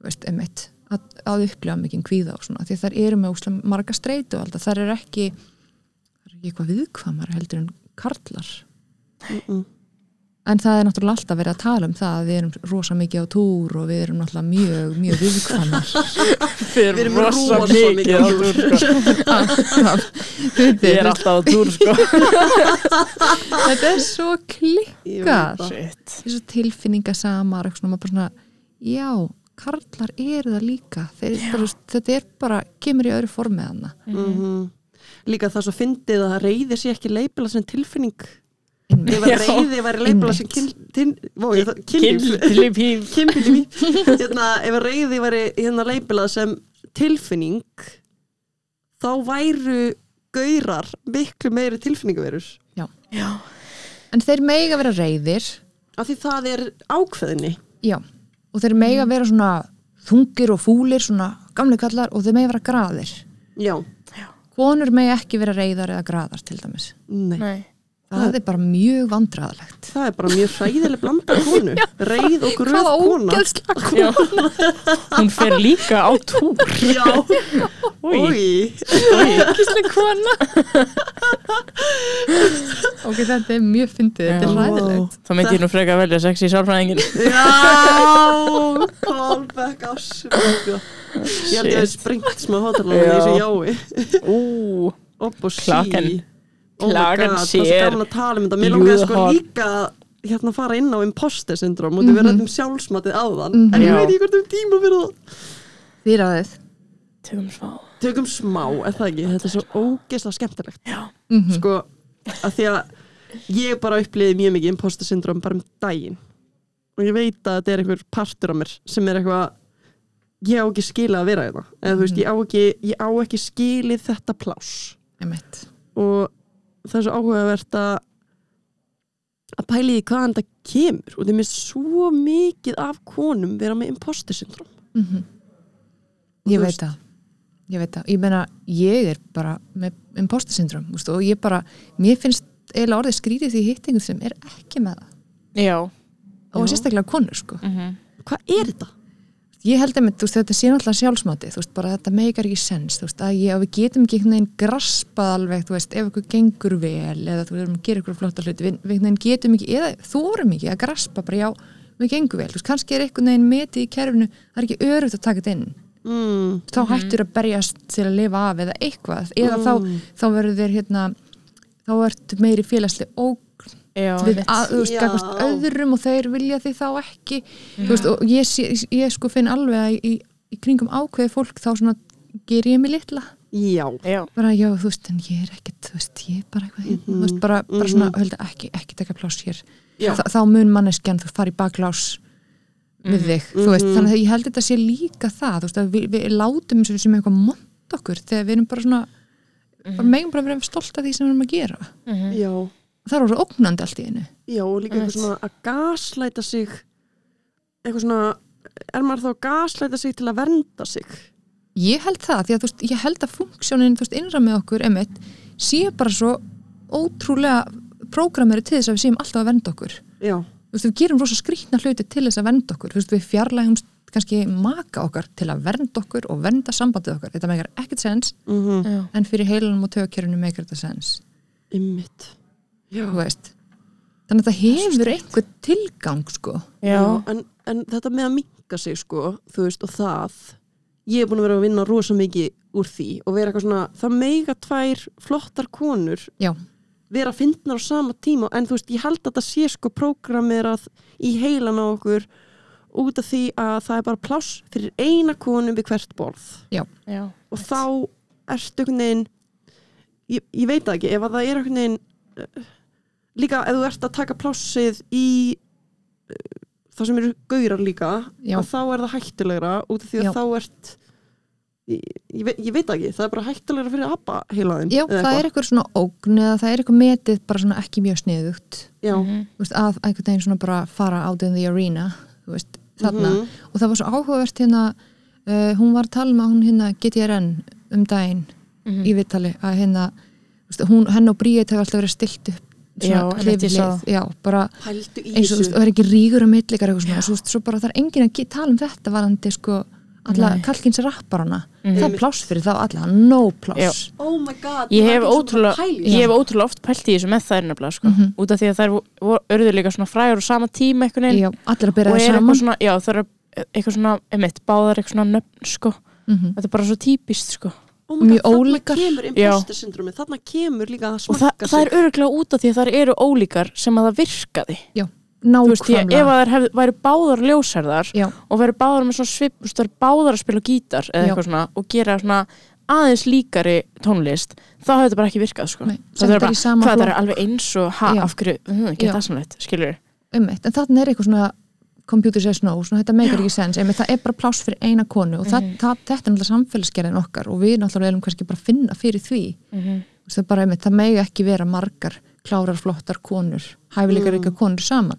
veist, emitt að, að upplifa mikið kvíða og svona því þær eru með ógislega marga streituvalda þær eru ekki þær eru ekki eitthvað viðkvamar heldur en karlar Mhm. En það er náttúrulega alltaf verið að tala um það að við erum rosa mikið á túr og við erum náttúrulega mjög, mjög viðkvamar Við erum rosa mikið á túr. sko Ég er alltaf á túr sko þetta er svo það. Shit þessu tilfinningasamar svona, já karlar eru það líka Þeir, bara, þetta er bara, kemur í öðru formið hana Mhm. líka það svo fyndið að reyði sé ekki leipila sem tilfinning. Ef að Já. reyði væri leipila sem kynlíf. Hérna, ef að reyði væri hérna leipilað sem tilfinning þá væru gaurar miklu meiri tilfinningaverur. Já. En þeir mega vera reyðir af því það er ákveðinni já, og þeir mega vera svona þungir og fúlir, svona gamli kallar og þeir mega vera graðir. Já, konur mega ekki vera reyðar eða graðar til dæmis. Nei. Nei það er bara mjög vandræðalegt. Það er bara mjög hræðileg blanda af konu reyð og gröð hvað kona. ógeðslega Já. Hún fer líka á túr. Já, Új. ógeðslega kona. Ok, þetta er mjög fyndið, þetta er Já. hræðilegt. Þá myndi ég nú freka að velja sexy sálfræðingin Já, callback á svöku Ég held að Shit. springt smá hótalega í þessu jái Ú. Upp og sí Oh my Klakan god, það er svo sér. gaman að tala um þetta. Mér langaði sko líka að hérna fara inn á imposter syndrom og þið verðum um sjálfsmatið áðan Mhm. en ég Já. veit ekki hvort um tíma fyrir það. Því ræðið Tökum smá. Tökum smá, er það ekki? Þetta er svo ógeðslega skemmtilegt. Já. Mm Sko, að því að ég bara uppliði mjög mikið imposter syndrom bara um daginn. Og ég veit að þetta er einhver partur á mér sem er eitthvað ég á ekki skilið að vera þetta eða þú veist, ég á ekki, ég á ekki skilið þetta pláss. Einmitt. og það er svo áhugavert að að pæli því hvaðan þetta kemur. Og það er mér svo mikið af konum vera með imposter syndrom Mm Og Ég veit það. Ég veit það, ég meina ég er bara með imposter syndrom og ég bara, mér finnst eiginlega orðið skrítið því hittingu sem er ekki með það. Já. Og Já. sérstaklega konur sko. Mhm. hvað er þetta? Ég held að þú veist, þetta sé náttúrulega sjálfsmáti þú veist, bara þetta meikar ekki sens þú veist, að ég, við getum ekki einhvern veginn graspað alveg, þú veist, ef eitthvað gengur vel eða þú erum að gera eitthvað flotta hluti við, við getum ekki, eða þórum ekki að graspa bara já, við gengur vel, þú veist, kannski er einhvern veginn metið í kerfinu, það er ekki örugt að taka þetta inn. Mm, þá hættur að berjast til að lifa af eða eitthvað, eða þá, þá verður þér hérna, þá ertu meiri félagsli ógn Já við að, þú veist, Já. gagvart öðrum og þeir vilja því þá ekki. Þú veist, og ég, sé- ég sko finn alveg að í, í kringum ákveði fólk þá svona ger ég mig litla. Já, bara já, þú veist, en ég er ekkert þú veist, ég er bara eitthvað hérna, þú veist, bara, bara svona, höldu, ekki, ekki taka pláss hér. Þa, þá mun manneskjan þú fara í baklás við þig, þú veist, Mhm. þannig að ég held þetta sé líka það, þú veist, að við, við látum sem, sem eitthvað mont okkur þegar við erum bara svona bara megum bara vera stolt af því sem við erum að gera. Mhm. já það er orðið ógnandi allt í einu Já, og líka eitthvað svona að gaslæta sig eitthvað svona er maður þá að gaslæta sig til að vernda sig Ég held það, því að þú veist, ég held að funksjónin, þú veist, innra með okkur, emitt, sé bara svo ótrúlega prógrameri til þess að við séum alltaf að venda okkur. Já, Þú veist, við gerum rosa skrýtna hluti til þess að venda okkur. Þú veist, við fjarlægumst kannski maka okkar til að vernda okkur og vernda sambandið okkar. Þetta meikar ekkert sens, mm Já en fyrir heilanum og tögakjörunum meikar þetta sens. ymmit. Þannig að þetta hefur einhver tilgang, sko. Já. En, en þetta með að minka sig sko, þú veist, og það ég er búin að vera að vinna rosa mikið úr því og vera eitthvað svona, það meiga tvær flottar konur Já, vera fyndnar á sama tíma en þú veist, ég held að þetta sé sko prógramerað í heilan á okkur út af því að það er bara pláss fyrir eina konu við hvert borð. Já. og þá ertu einhvern veginn ég, ég veit það ekki, ef að það er einhvern veginn uh, líka ef þú ert að taka plássið í uh, það sem eru gaurar líka þá er það hættulegra út af því að Já. þá ert ég, ég, veit, ég veit ekki, það er bara hættulegra fyrir abba heilaðin Já, það er eitthvað svona ógn eða það er eitthvað metið bara svona ekki mjög sniðugt já, Mhm. þú veist, að einhvern veginn svona bara fara out in the arena þú veist, þarna Mhm. og það var svo áhugavert hérna uh, hún var að tala um að hún hérna GTRN um daginn Mhm. í viðtali að hérna þú veist, hún, henn og Bríet hefur alltaf verið stilt upp það er ekki ríkur um millikar og svo, svo bara það er engin að tala um þetta varandi sko alla kalkins rapparana. Mm. það er pláss fyrir þá alla, no pláss. Oh God, ég, hef ótrúlega, pæl, ég hef ótrúlega oft pælt í þessu með þær nefnilega sko. mm -hmm. út af því að þær örður líka svona fræður og sama tíma eitthvað neil og er eitthvað svona, já það er eitthvað svona, einmitt, báðar eitthvað svona nöfn sko, mm -hmm. þetta er bara svo típist sko oh my mjög god, ólíkar. þarna kemur þarna kemur líka að og það, smakka það er öruglega út af því að þær eru ólíkar sem að það virkaði þú veist, að ef nákvæmlega að þær hef, væri báðar ljósherðar já, og væri báðar með svona svip, veist, báðar að spila á gítar eða Já. eitthvað svona og gera svona aðeins líkari tónlist þá hefur þetta bara ekki virkað sko. Nei, það er bara, hvað það er alveg eins og ha, Já. af hverju, hm, ekki Já. það samleitt skilur ummitt, en þarna er eitthvað svona computer says no, svona þetta meikar ekki sens einmitt, það er bara pláss fyrir eina konu og það, Mhm. það, þetta er náttúrulega samfélagsgerðin okkar og við náttúrulega erum kannski bara að finna fyrir því Mhm. Þú veist, það, bara, einmitt, það megi ekki vera margar klárar flottar konur, hæfileikar Mm. ekki konur saman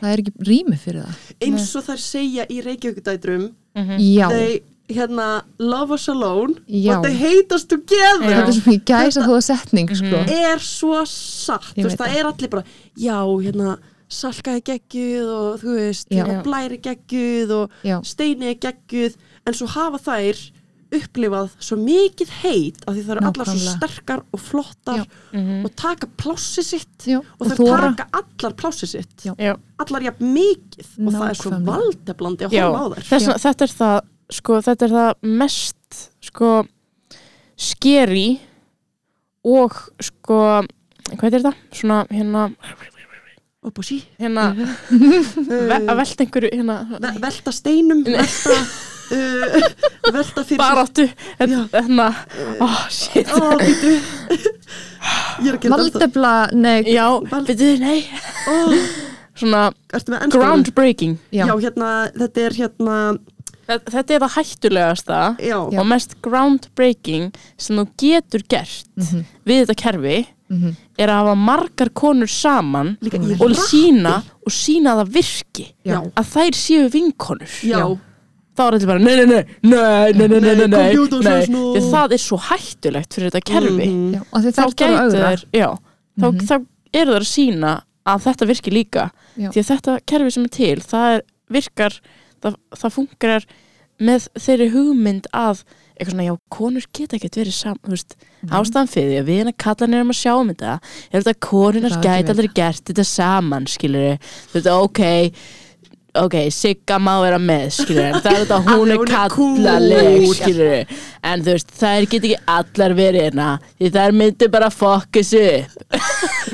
það er ekki rými fyrir það eins og þær segja í Reykjavíkudætrum Mhm. já, they hérna love us alone Já. but they hate us together Já. þetta er svo mikið gæsa þó að setning sko. er svo satt þú veist, það það. er allir bara já, hérna, salka er geggjuð og þú veist, Já. hérna, blæri geggjuð og já, steini er geggjuð en svo hafa þær upplifað svo mikið heit af því það eru allar svo Nákvæmlega. sterkar og flottar Já. Mhm. og taka plássi sitt já, og þær þora- taka allar plássi sitt Já. Já. allar jafn mikið og það er svo Nákvæmlega. valdeblandi að Já, horfa á þær þess, vegna- þetta er það sko, þetta er það mest sko skeri og sko hvað er þetta? Svona hérna upp á sí. Hérna ve að velta einhverju hérna Ve- velta steinum velta, uh, velta fyrir baráttu. Hérna, oh shit. er gera þetta. Valdefla, nei, já, veitu, nei. Ó, svona groundbreaking. Já, Já, hérna, þetta er hérna Þe- þetta er það hættulegasta Já, og mest groundbreaking sem þú getur gert Mhm, við þetta kerfi. Mhm. Er að hafa margar konur saman og rappi. sína og sína að það virki Já, að þær séu vinkonur. Já, þá er þetta bara nei, nei, nei, nei, nei, nei, nei, nei, Nei, það er svo hættulegt fyrir þetta kerfi. Já, og þið þá gætu þær já, þá, Mhm. þá eru þær að sína að þetta virki líka. Já. því að þetta kerfi sem er til það er, virkar, það, það funkar með þeirri hugmynd að eitthvað svona, já, konur geta ekkert verið saman, þú veist, ástæðan fyrir því að við hérna kallan erum að sjá um þetta er þetta að konunar gæti aldrei gert þetta saman, skilur þú veist, ok ok, Sigga má vera með, skilur það er þetta að hún er er kallaleg, skilur en þú veist, þær get ekki allar verið hérna því þær myndu bara fokka sig upp.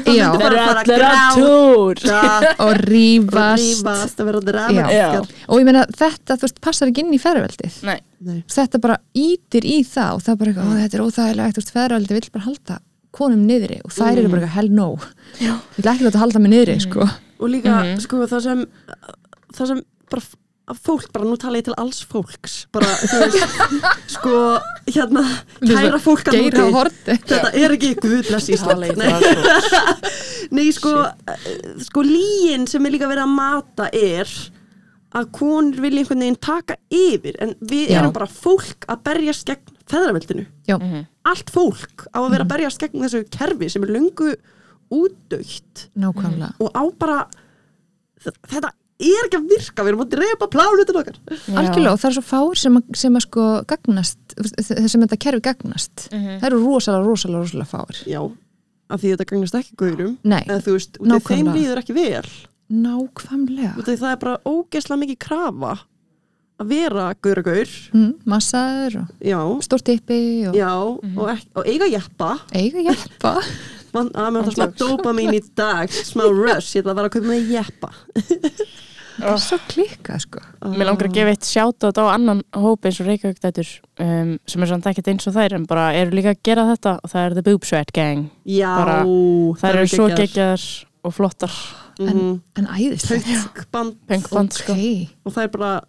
Bara fara allar á túr Það og rífast. rífast Já. dramatískar. Og ég meina þetta, þú veist, passar ekki inn í ferðveldið Nei, Nei. þetta bara ítir í það og það er bara eitthvað, "Ó, þetta er óþægilegt, þú veist, ferðveldið vill bara halda konum niðri og þær eru bara eitthvað hell no. Já. ég vil ekki láta halda mig niðri, sko. Og líka, Mhm. sko, það sem það sem bara fólk, bara nú tala ég til alls fólks bara, þú veist sko, hérna, kæra fólk að núti horti þetta er ekki í Ísland Nei. sko. Nei, sko, líin sem er líka verið að mata er að konur vilja einhvern veginn taka yfir en við Já. erum bara fólk að berjast gegn feðraveldinu. já, Mhm. Allt fólk á að vera að berjast gegn þessu kerfi sem er löngu útdaukt nákvæmlega og á bara þetta er ekki að virka, við erum að drepa plánutun okkar. Algjörlega og það er svo fáir sem að, sem að sko gagnast þess sem þetta kerfi gagnast. Mhm. það eru rosalega, rosalega, rosalega fáir. Já, af því þetta gagnast ekki gaurum. nei, Eða þú veist, út af þeim líður ekki vel. nákvæmlega. Út af það er bara ógeðslega mikið krafa að vera gauragaur. mm, massaður og Já, stórt tippi og Já, og, ek, og eiga jeppa. Eiga Man, að mér vantar smá dopamin í dag smá rush, ég ætla að vera að kaupa með jeppa það er svo klikkað sko. Mér langar að gefa eitt sjátt á annan hóp eins og Reykjavík dætur um, sem er svona ekkert eins og þær en bara eru líka að gera þetta og það er The Boob Sweat Gang. Já, bara- Þær eru svo geggjaðar. og flottar. Mhm. en æðislegt. Punkband Punkband sko ok, og það er bara,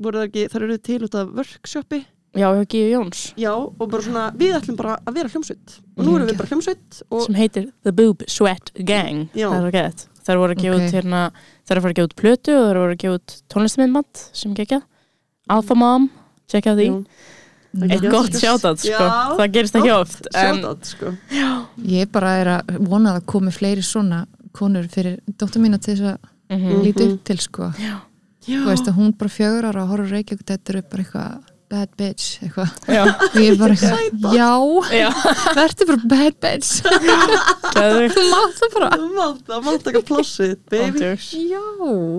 voru það ekki, það eru til út af workshopi Já, hjá Gíu Jóns. Já, og bara svona, við ætlum bara að vera hljómsveit. Og nú erum við bara hljómsveit og sem heitir The Boob Sweat Gang. Já. það er svo gett þær voru að gefa Ok. út hérna þær eru að fara að gefa út plötu og þær voru að gefa út tónlistamindband sem geggjað Alpha Mom, tjekka því Já. eitt Já. gott sjátat sko, Já. það gerist ekki oft en Sjátt sko ég bara er að vona að komi fleiri svona konur fyrir dóttur mína til þess að mhm, líti upp til sko Já, þú veist að hún bara fjögur ára og horfður Reykjavík þetta er bara eitthvað bad bitch eitthvað. Og ég er bara eitthvað, já. Já, verður bara bad bitch. Þú mátt það bara. Það mátt, það mátt ekki plássið, baby. Já.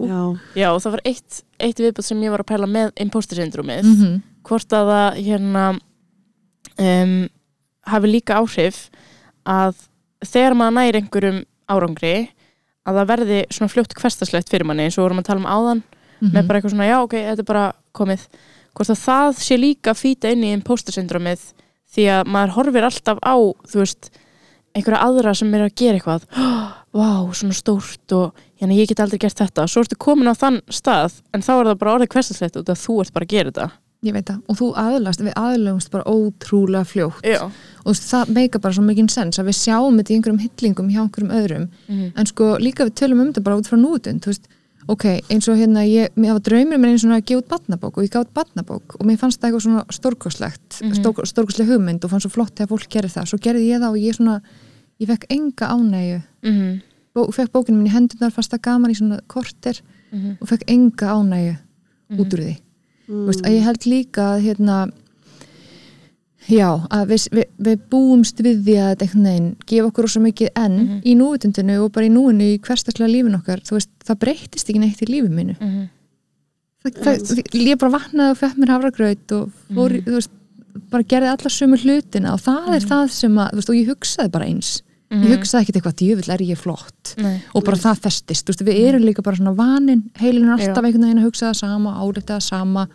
Já, Já, það var eitt, eitt viðbútt sem ég var að pæla með imposter syndromið, Mhm. hvort að það hérna um, hafi líka áhrif að þegar maður næri einhverjum árangri að það verði svona fljótt hverstaslegt fyrir manni eins og vorum að tala um áðan Mhm. með bara eitthvað svona, já ok, þetta er bara komið hvort að það sé líka fýta inn í imposter syndromið því að maður horfir alltaf á, þú veist einhverja aðra sem er að gera eitthvað. Vá, svona stórt og hérna, ég get aldrei gert þetta, svo ertu komin á þann stað en þá er það bara orðið hverstaslegt út að þú ert bara að gera þetta. Ég veit það, og þú aðlast, við aðlumst bara ótrúlega fljótt. Já, og það meika bara svo mikinn sens að við sjáum þetta í einhverjum hillingum hjá einhverjum öðrum. Mhm. en sko líka við tölum um þetta bara út frá nútun þú veist, ok, eins og hérna ég, mér hafa draumir mér eins og að gefa út batnabók og ég gaf út batnabók og mér fannst það eitthvað svona stórkoslegt mm Mhm. stórkosleg hugmynd og fannst svo flott þegar fólk gerir það. Svo gerði ég það og ég svona ég fekk enga ánægju. Mhm, Bó, fekk bókinu mín í hendunar, fannst það gaman í svona korter mhm, og fekk enga ánægju út úr því. Mm. Þú veist, að ég held líka að hérna já, að við, við, við búumst við því að þetta einhvern veginn gefa okkur svo mikið enn Mhm. í núutundinu og bara í núinu í hverstaklega lífin okkar. Þú veist, það breytist ekki neitt í lífið mínu. Mhm, það, það, ég bara vaknaði og fekk mér hafragraut og fór, Mhm. í- þú veist, bara gerði alla sömu hlutina og það er það sem að, þú veist, og ég hugsaði bara eins. Mhm. ég hugsaði ekkert eitthvað, djöfull er ég flott? Nei, og bara það festist, þú veist, við erum líka bara svona vanin, heilin er alltaf einhvern veginn að hugsa það sama, álita það sama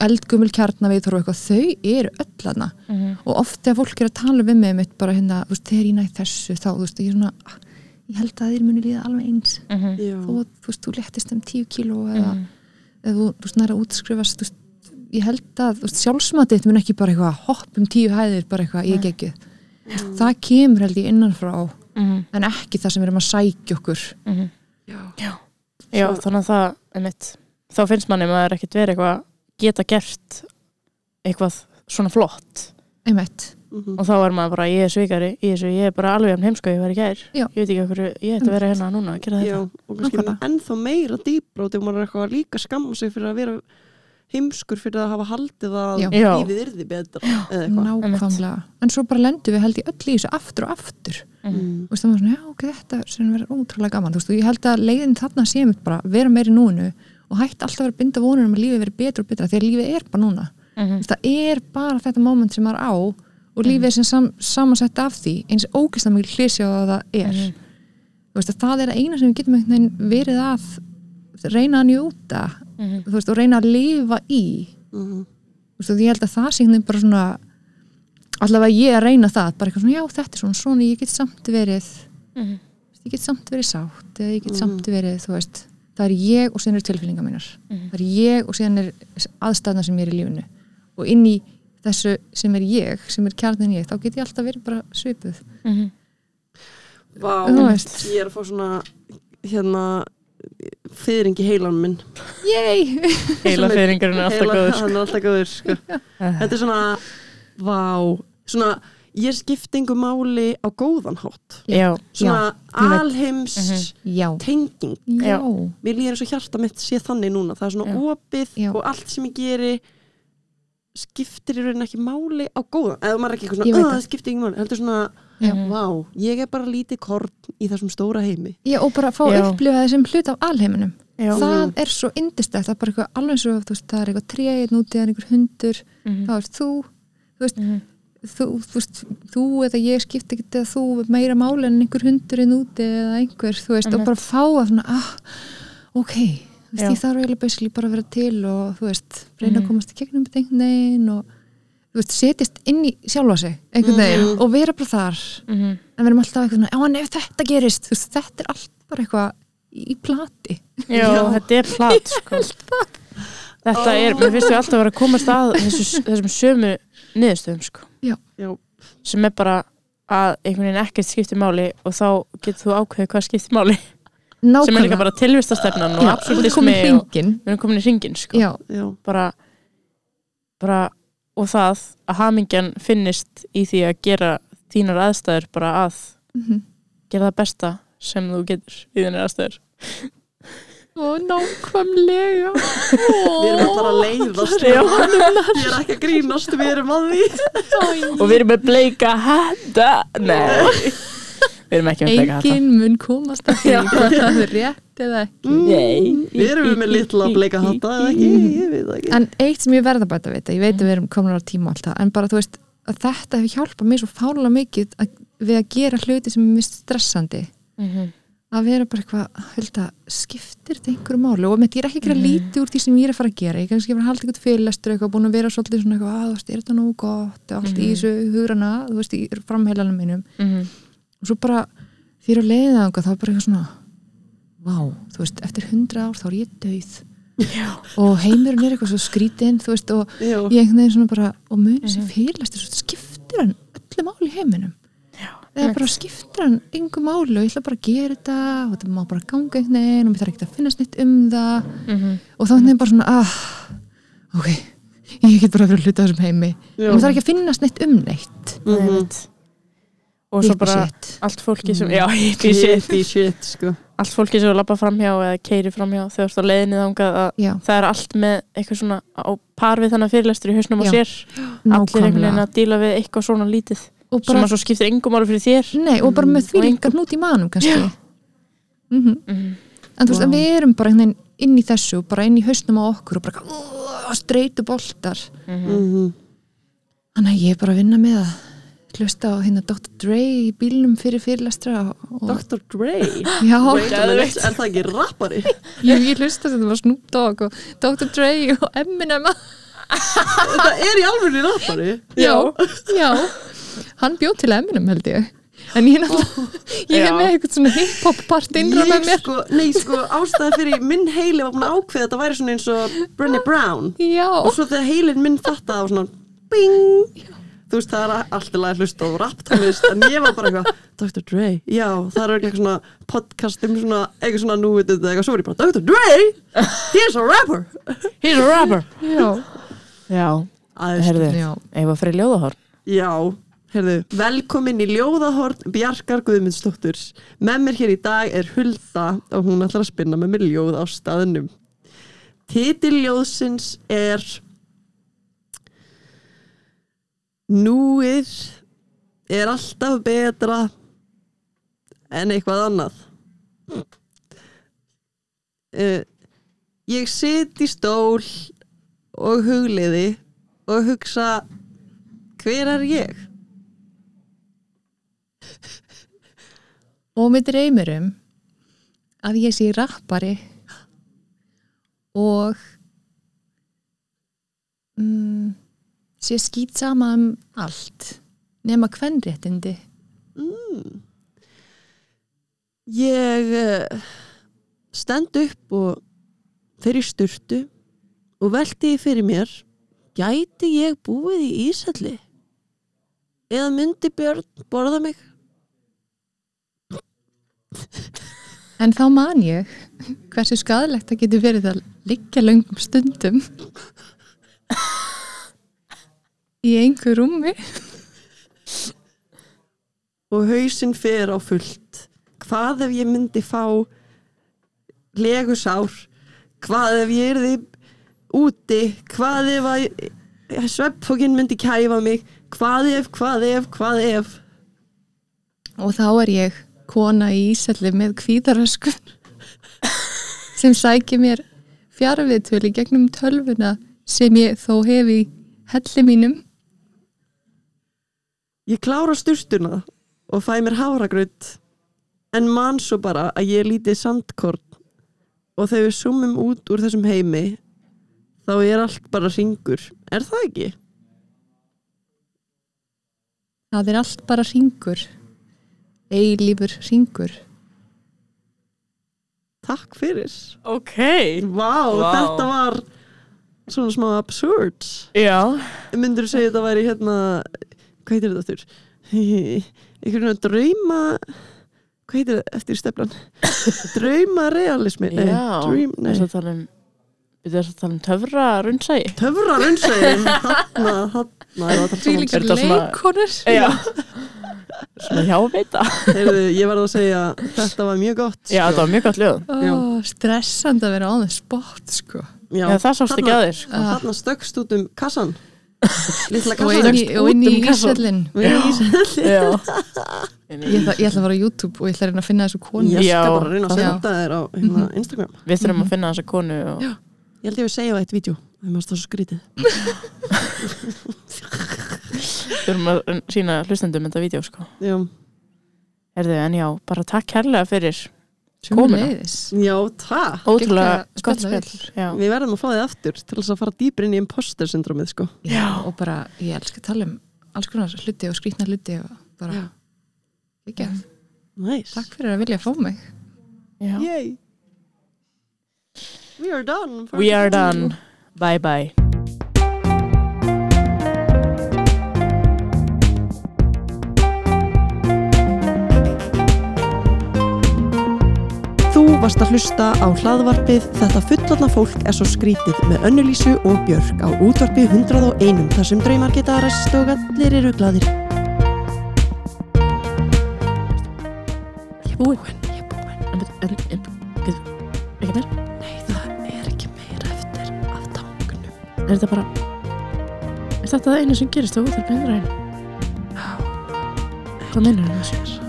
mhm, eldgumul kjarnavið þarf eitthvað, þau eru öll aðna mhm, og oft þegar fólk er að tala við mig mitt bara hérna, þú veist, þegar ég næði þessu þá, þú veist, ég er svona, "Ah, ég held að þeir muni líða alveg eins, mhm, Já, þó að þú veist, þú léttist um 10 kíló eða, mhm, eða þú, þú veist, næra útskrifast þú veist, ég held að, þú veist, sjálfsmatið mun ekki bara eitthvað, hopp um 10 hæðir bara eitthvað, ég geggju það kemur held ég innanfrá mhm, en ekki það sem við erum að sækja okkur. Mhm. já, Já, já Svo- þannig að það mitt þá finnst manni maður ekkert verið eitthvað geta gert eitthvað svona flott einmitt, mhm. og þá er maður bara, ég er svikari í þessu, ég er bara alveg um heimsko ég var í gær, Já. ég veit ekki okkur ég ætti að vera hérna núna að gera Já, þetta og kannski ennþá meira dýbrót ef maður er eitthvað líka skamma sig fyrir að vera heimskur fyrir að hafa haldið að Já. Já. lífið yrði betra eða eitthvað nákvæmlega en svo bara lendum við held ég öll í þessu aftur og aftur Mhm. Mm. og það var svona, já ok, þetta sem verður ótrúlega gaman þú veist, og ég held að leiðin þarna sé mitt bara vera meiri núinu og hætti alltaf að vera að binda vonunum að lífið verið betra og betra því að lífið er bara núna Mhm. Þú veist, það er bara þetta moment sem maður á og lífið er sem sam, samansett af því eins ógeðslega mikil hlýsja á að það er Mhm. þú veist, að það er að eina sem við getum verið að reyna að njóta Mhm. þú veist, og reyna að lifa í Mhm. þú veist, og ég held að það veginn bara svona allavega ég að reyna það bara eitthvað svona, já þetta er svona, svona ég get samt verið Mhm. ég get samt verið sátt eða ég get Mhm. samt verið, þú veist það er ég og síðan er tilfinningar mínar Mhm. það er ég og síðan er aðstæðna sem ég er í lífinu og inn í þessu sem er ég, sem er kjarnin ég þá get ég alltaf verið bara svipuð Mhm. Vá, Þú veist. ég er að fá svona hérna fyrring í heilanum minn Yey! heila hann er alltaf góður sko. þetta er svona vá, svona ég skipti engu máli á góðan hátt já, svona ég veit. alheims Já, tenging já, mér líður eins og hjarta mitt sé þannig núna það er svona Já. opið Já. og allt sem ég geri skiptir í rauninni ekki máli á góðan eða maður er ekki eitthvað svona, veit "Ah, það. skiptir ekki máli heldur svona, Já. vá, ég er bara lítið korn í þessum stóra heimi já og bara fá að upplifa þessum hlut af alheiminum já. það er svo indistætt, það er bara eitthvað alveg svo, þú veist, það er eitthvað tréið núti, það er einhver hundur Mhm. þá er þú, Mhm. Þú, þú veist, þú eða ég skipti ekki eða þú meira máli en einhver hundurinn úti eða einhver, þú veist, og Mhm. bara fá að svona, ah, ok þú veist, Já. ég þarf eiginlega basically bara að vera til og þú veist, reyna Mhm. að komast í gegnum þetta einhvern veginn og þú veist, setjast inn í sjálfa sig einhvern veginn Mhm. og vera bara þar Mhm. en við erum alltaf eitthvað svona, já en ef þetta gerist þú veist, þetta er allt bara eitthvað í plati Já, þetta er plat sko. Þetta er, mér finnst við alltaf að vera að komast að þessu, þessum sömu niðurstöðum sko. Já. sem er bara að einhvern veginn ekkert skiptir máli og þá getur þú ákveðið hvað skiptir máli sem er líka bara tilvistastefnan og já, absolutismi og við erum komin í ringin sko. já, Já, bara, bara og það að hamingjan finnist í því að gera þínar aðstæður bara að mhm. gera það besta sem þú getur í þínar aðstæður og nákvæmlega. Við erum að fara að leiðast. Ég er ekki að grínast, við erum að því. Og við erum með bleika hætta nei. Við erum ekki með bleika hætta enginn mun komast að því hvað það er rétt eða ekki. Nei. Við erum með litla bleika hatta eða ekki, ég veit það ekki. En eitt sem ég verða bara að vita, ég veit að við erum komin á tíma og allt það, en bara þú veist að þetta hefur hjálpað mér svo fálega mikið að, við að gera hluti sem er mist stressandi. Mhm. Að vera bara eitthvað, held að skiptir þetta einhverju máli? Og ég er ekki að gera lítið úr því sem ég er að fara að gera, ég er kannski að halda eitthvað fyrirlestur eitthvað, búin að vera svolítið svona eitthvað að þú veist, er þetta nógu gott, allt í þessu hugrana þú veist, í framheilanum mínum. Mhm. og svo bara, því að leiða þangað, þá er bara eitthvað svona vá, þú veist, eftir hundra ár þá er ég döið Já. og heimurinn er eitthvað svo skrítinn þú veist, og Já, ég einhvern veginn svona bara og muni heiminum eða bara skiptir hann yngu máli og ég ætla bara að gera þetta og þetta má bara ganga einhvern veginn og mér þarf ekki að finnast neitt um það. Mhm. og þá er bara svona ah, ok, ég get bara að vera hluta þessum heimi. Og mér þarf ekki að finnast neitt um neitt. Mhm. Einmitt. og svo bara shit. allt fólki sem já, hippie shit. Hippie shit, sko. Allt fólki sem lappa framhjá eða keiri framhjá þegar þú ert á leiðinni að já, það er allt með eitthvað svona á par við þannig fyrirlestur í hausnum á Já. sér. Allir einhvern veginn að díla við eitthvað svona lítið og sem bara, að svo skiptir engum ári fyrir þér nei, og bara með því Og líka hnút í manum kannski mm Mhm. en þú veist, en við erum bara einhvern veginn inn í þessu, bara inn í hausnum á okkur og bara uh, streitu boltar Mhm. Mhm. þannig að ég er bara að vinna með að hlusta á hérna Dr. Dre í bílnum fyrir fyrirlestra og, Dr. Dre já, Wait Er það ekki rappari? ég, ég hlusta þetta var Snoop Dogg og Dr. Dre og Eminem Þetta er í alveg rappari. Já, já. Hann bjóð til Eminem held ég. En ég, ég hef Já. með eitthvað svona hip-hop part innra með Ég mér. sko, nei sko, ástæða fyrir minn heili var búin að ákveða að þetta væri svona eins og Brené Brown. Já, og svo þegar heilin minn fatta á svona bing. Þú veist það er alltaf að hlusta á rapptónlist en ég var bara eitthvað, Dr. Dre. Já, það er eitthvað svona podcast um svona, eitthvað svona núvitið eða eitthvað, svo er ég bara Dr. Dre, he's a rapper! He's a rapper. Já, já, herðu, að fyrir ljóðahorn Já, heyrðu, velkomin í Ljóðahorn Bjarkar Guðmundsdóttur. Með mér hér í dag er Hulda og hún ætlar að spinna með mér ljóð á staðnum. Titil ljóðsins er Núið er alltaf betra en eitthvað annað. Uh, ég sit í stól og hugliði og hugsa hver er ég? og með dreymir um að ég sé rappari og mm, sé skýt sama um allt nema kvenréttindi. Ég uh, stend upp og fyrir sturtu og velti því fyrir mér gæti ég búið í Ísalli eða myndi Björn borða mig? en þá man ég hversu skadalegt það getur verið að liggja löngum stundum í einhver rúmi. Og hausinn fer á fullt. Hvað ef ég myndi fá legusár hvað ef ég erði úti hvað ef að sveppfókin myndi kæfa mig? Hvað ef, hvað ef, hvað ef? Og þá er ég kona í Ísalli með kvíðaröskun sem sækir mér fjarviðtölu gegnum tölvuna sem ég þó hef í helli mínum. Ég klára styrstuna og fæ mér háragraut en man svo bara að ég lítið sandkorn og þegar við zoomum út úr þessum heimi þá er allt bara ringur er það ekki? það er allt bara ringur eilífur ringur Takk fyrir. Ok, Vá, Vá. þetta var svona smá absurd. Já. Myndur þú segja þetta væri hérna hvað heitir þetta aftur? Einhvern veginn drauma hvað heitir þetta eftir steflan drauma realismi nei, Já, dream, nei. Við erum að tala um töfra runnsægi töfra runnsæðin þarna, þarna er það líka Er leikonur Já. Svona hjáveita. Heyrðu, ég verð að segja þetta var mjög gott Já, sko. þetta var mjög gott ljóð. Já. Ó, stressandi að vera on the spot sko. Já, Já, það sást ekki að þér sko. þarna stökkst út um kassan. Inn kassan. í, og inn í um ísellin Og inn í íshelli. Já. Ég ætla, ég ætla að fara á YouTube og ég ætla að reyna að finna þessu konu. Ég Já, skal bara reyna að já. senda þér á hérna, Instagram. Við þurfum að finna þessa konu og ég held ég að segja á eitt vídeo. Það er svo skrítið. Þurfum að sína hlustendum þetta vídeo sko. já, Erðu, en já, bara takk kærlega fyrir Sömuleiðis. já takk. Ótrúlega gott Já, við verðum að fá þið aftur til þess að fara dýpr inn í imposter syndromið sko. Já, og bara, ég elska að tala um alls konar hluti og skrýtna hluti og bara, Já. ekki nice. Takk fyrir að vilja fá mig. Já. We are done for We are done Bye bye Þú varst að hlusta á hlaðvarpið Þetta fullotna fólk er svo skrítið með Önnulísu og Björk á útvarpi 101 þar sem draumar geta ræst og allir eru gladir. Ég er búinn. Er þetta bara Er þetta það einu sem gerist á útvarpi 101? Já, Hvað meinar það?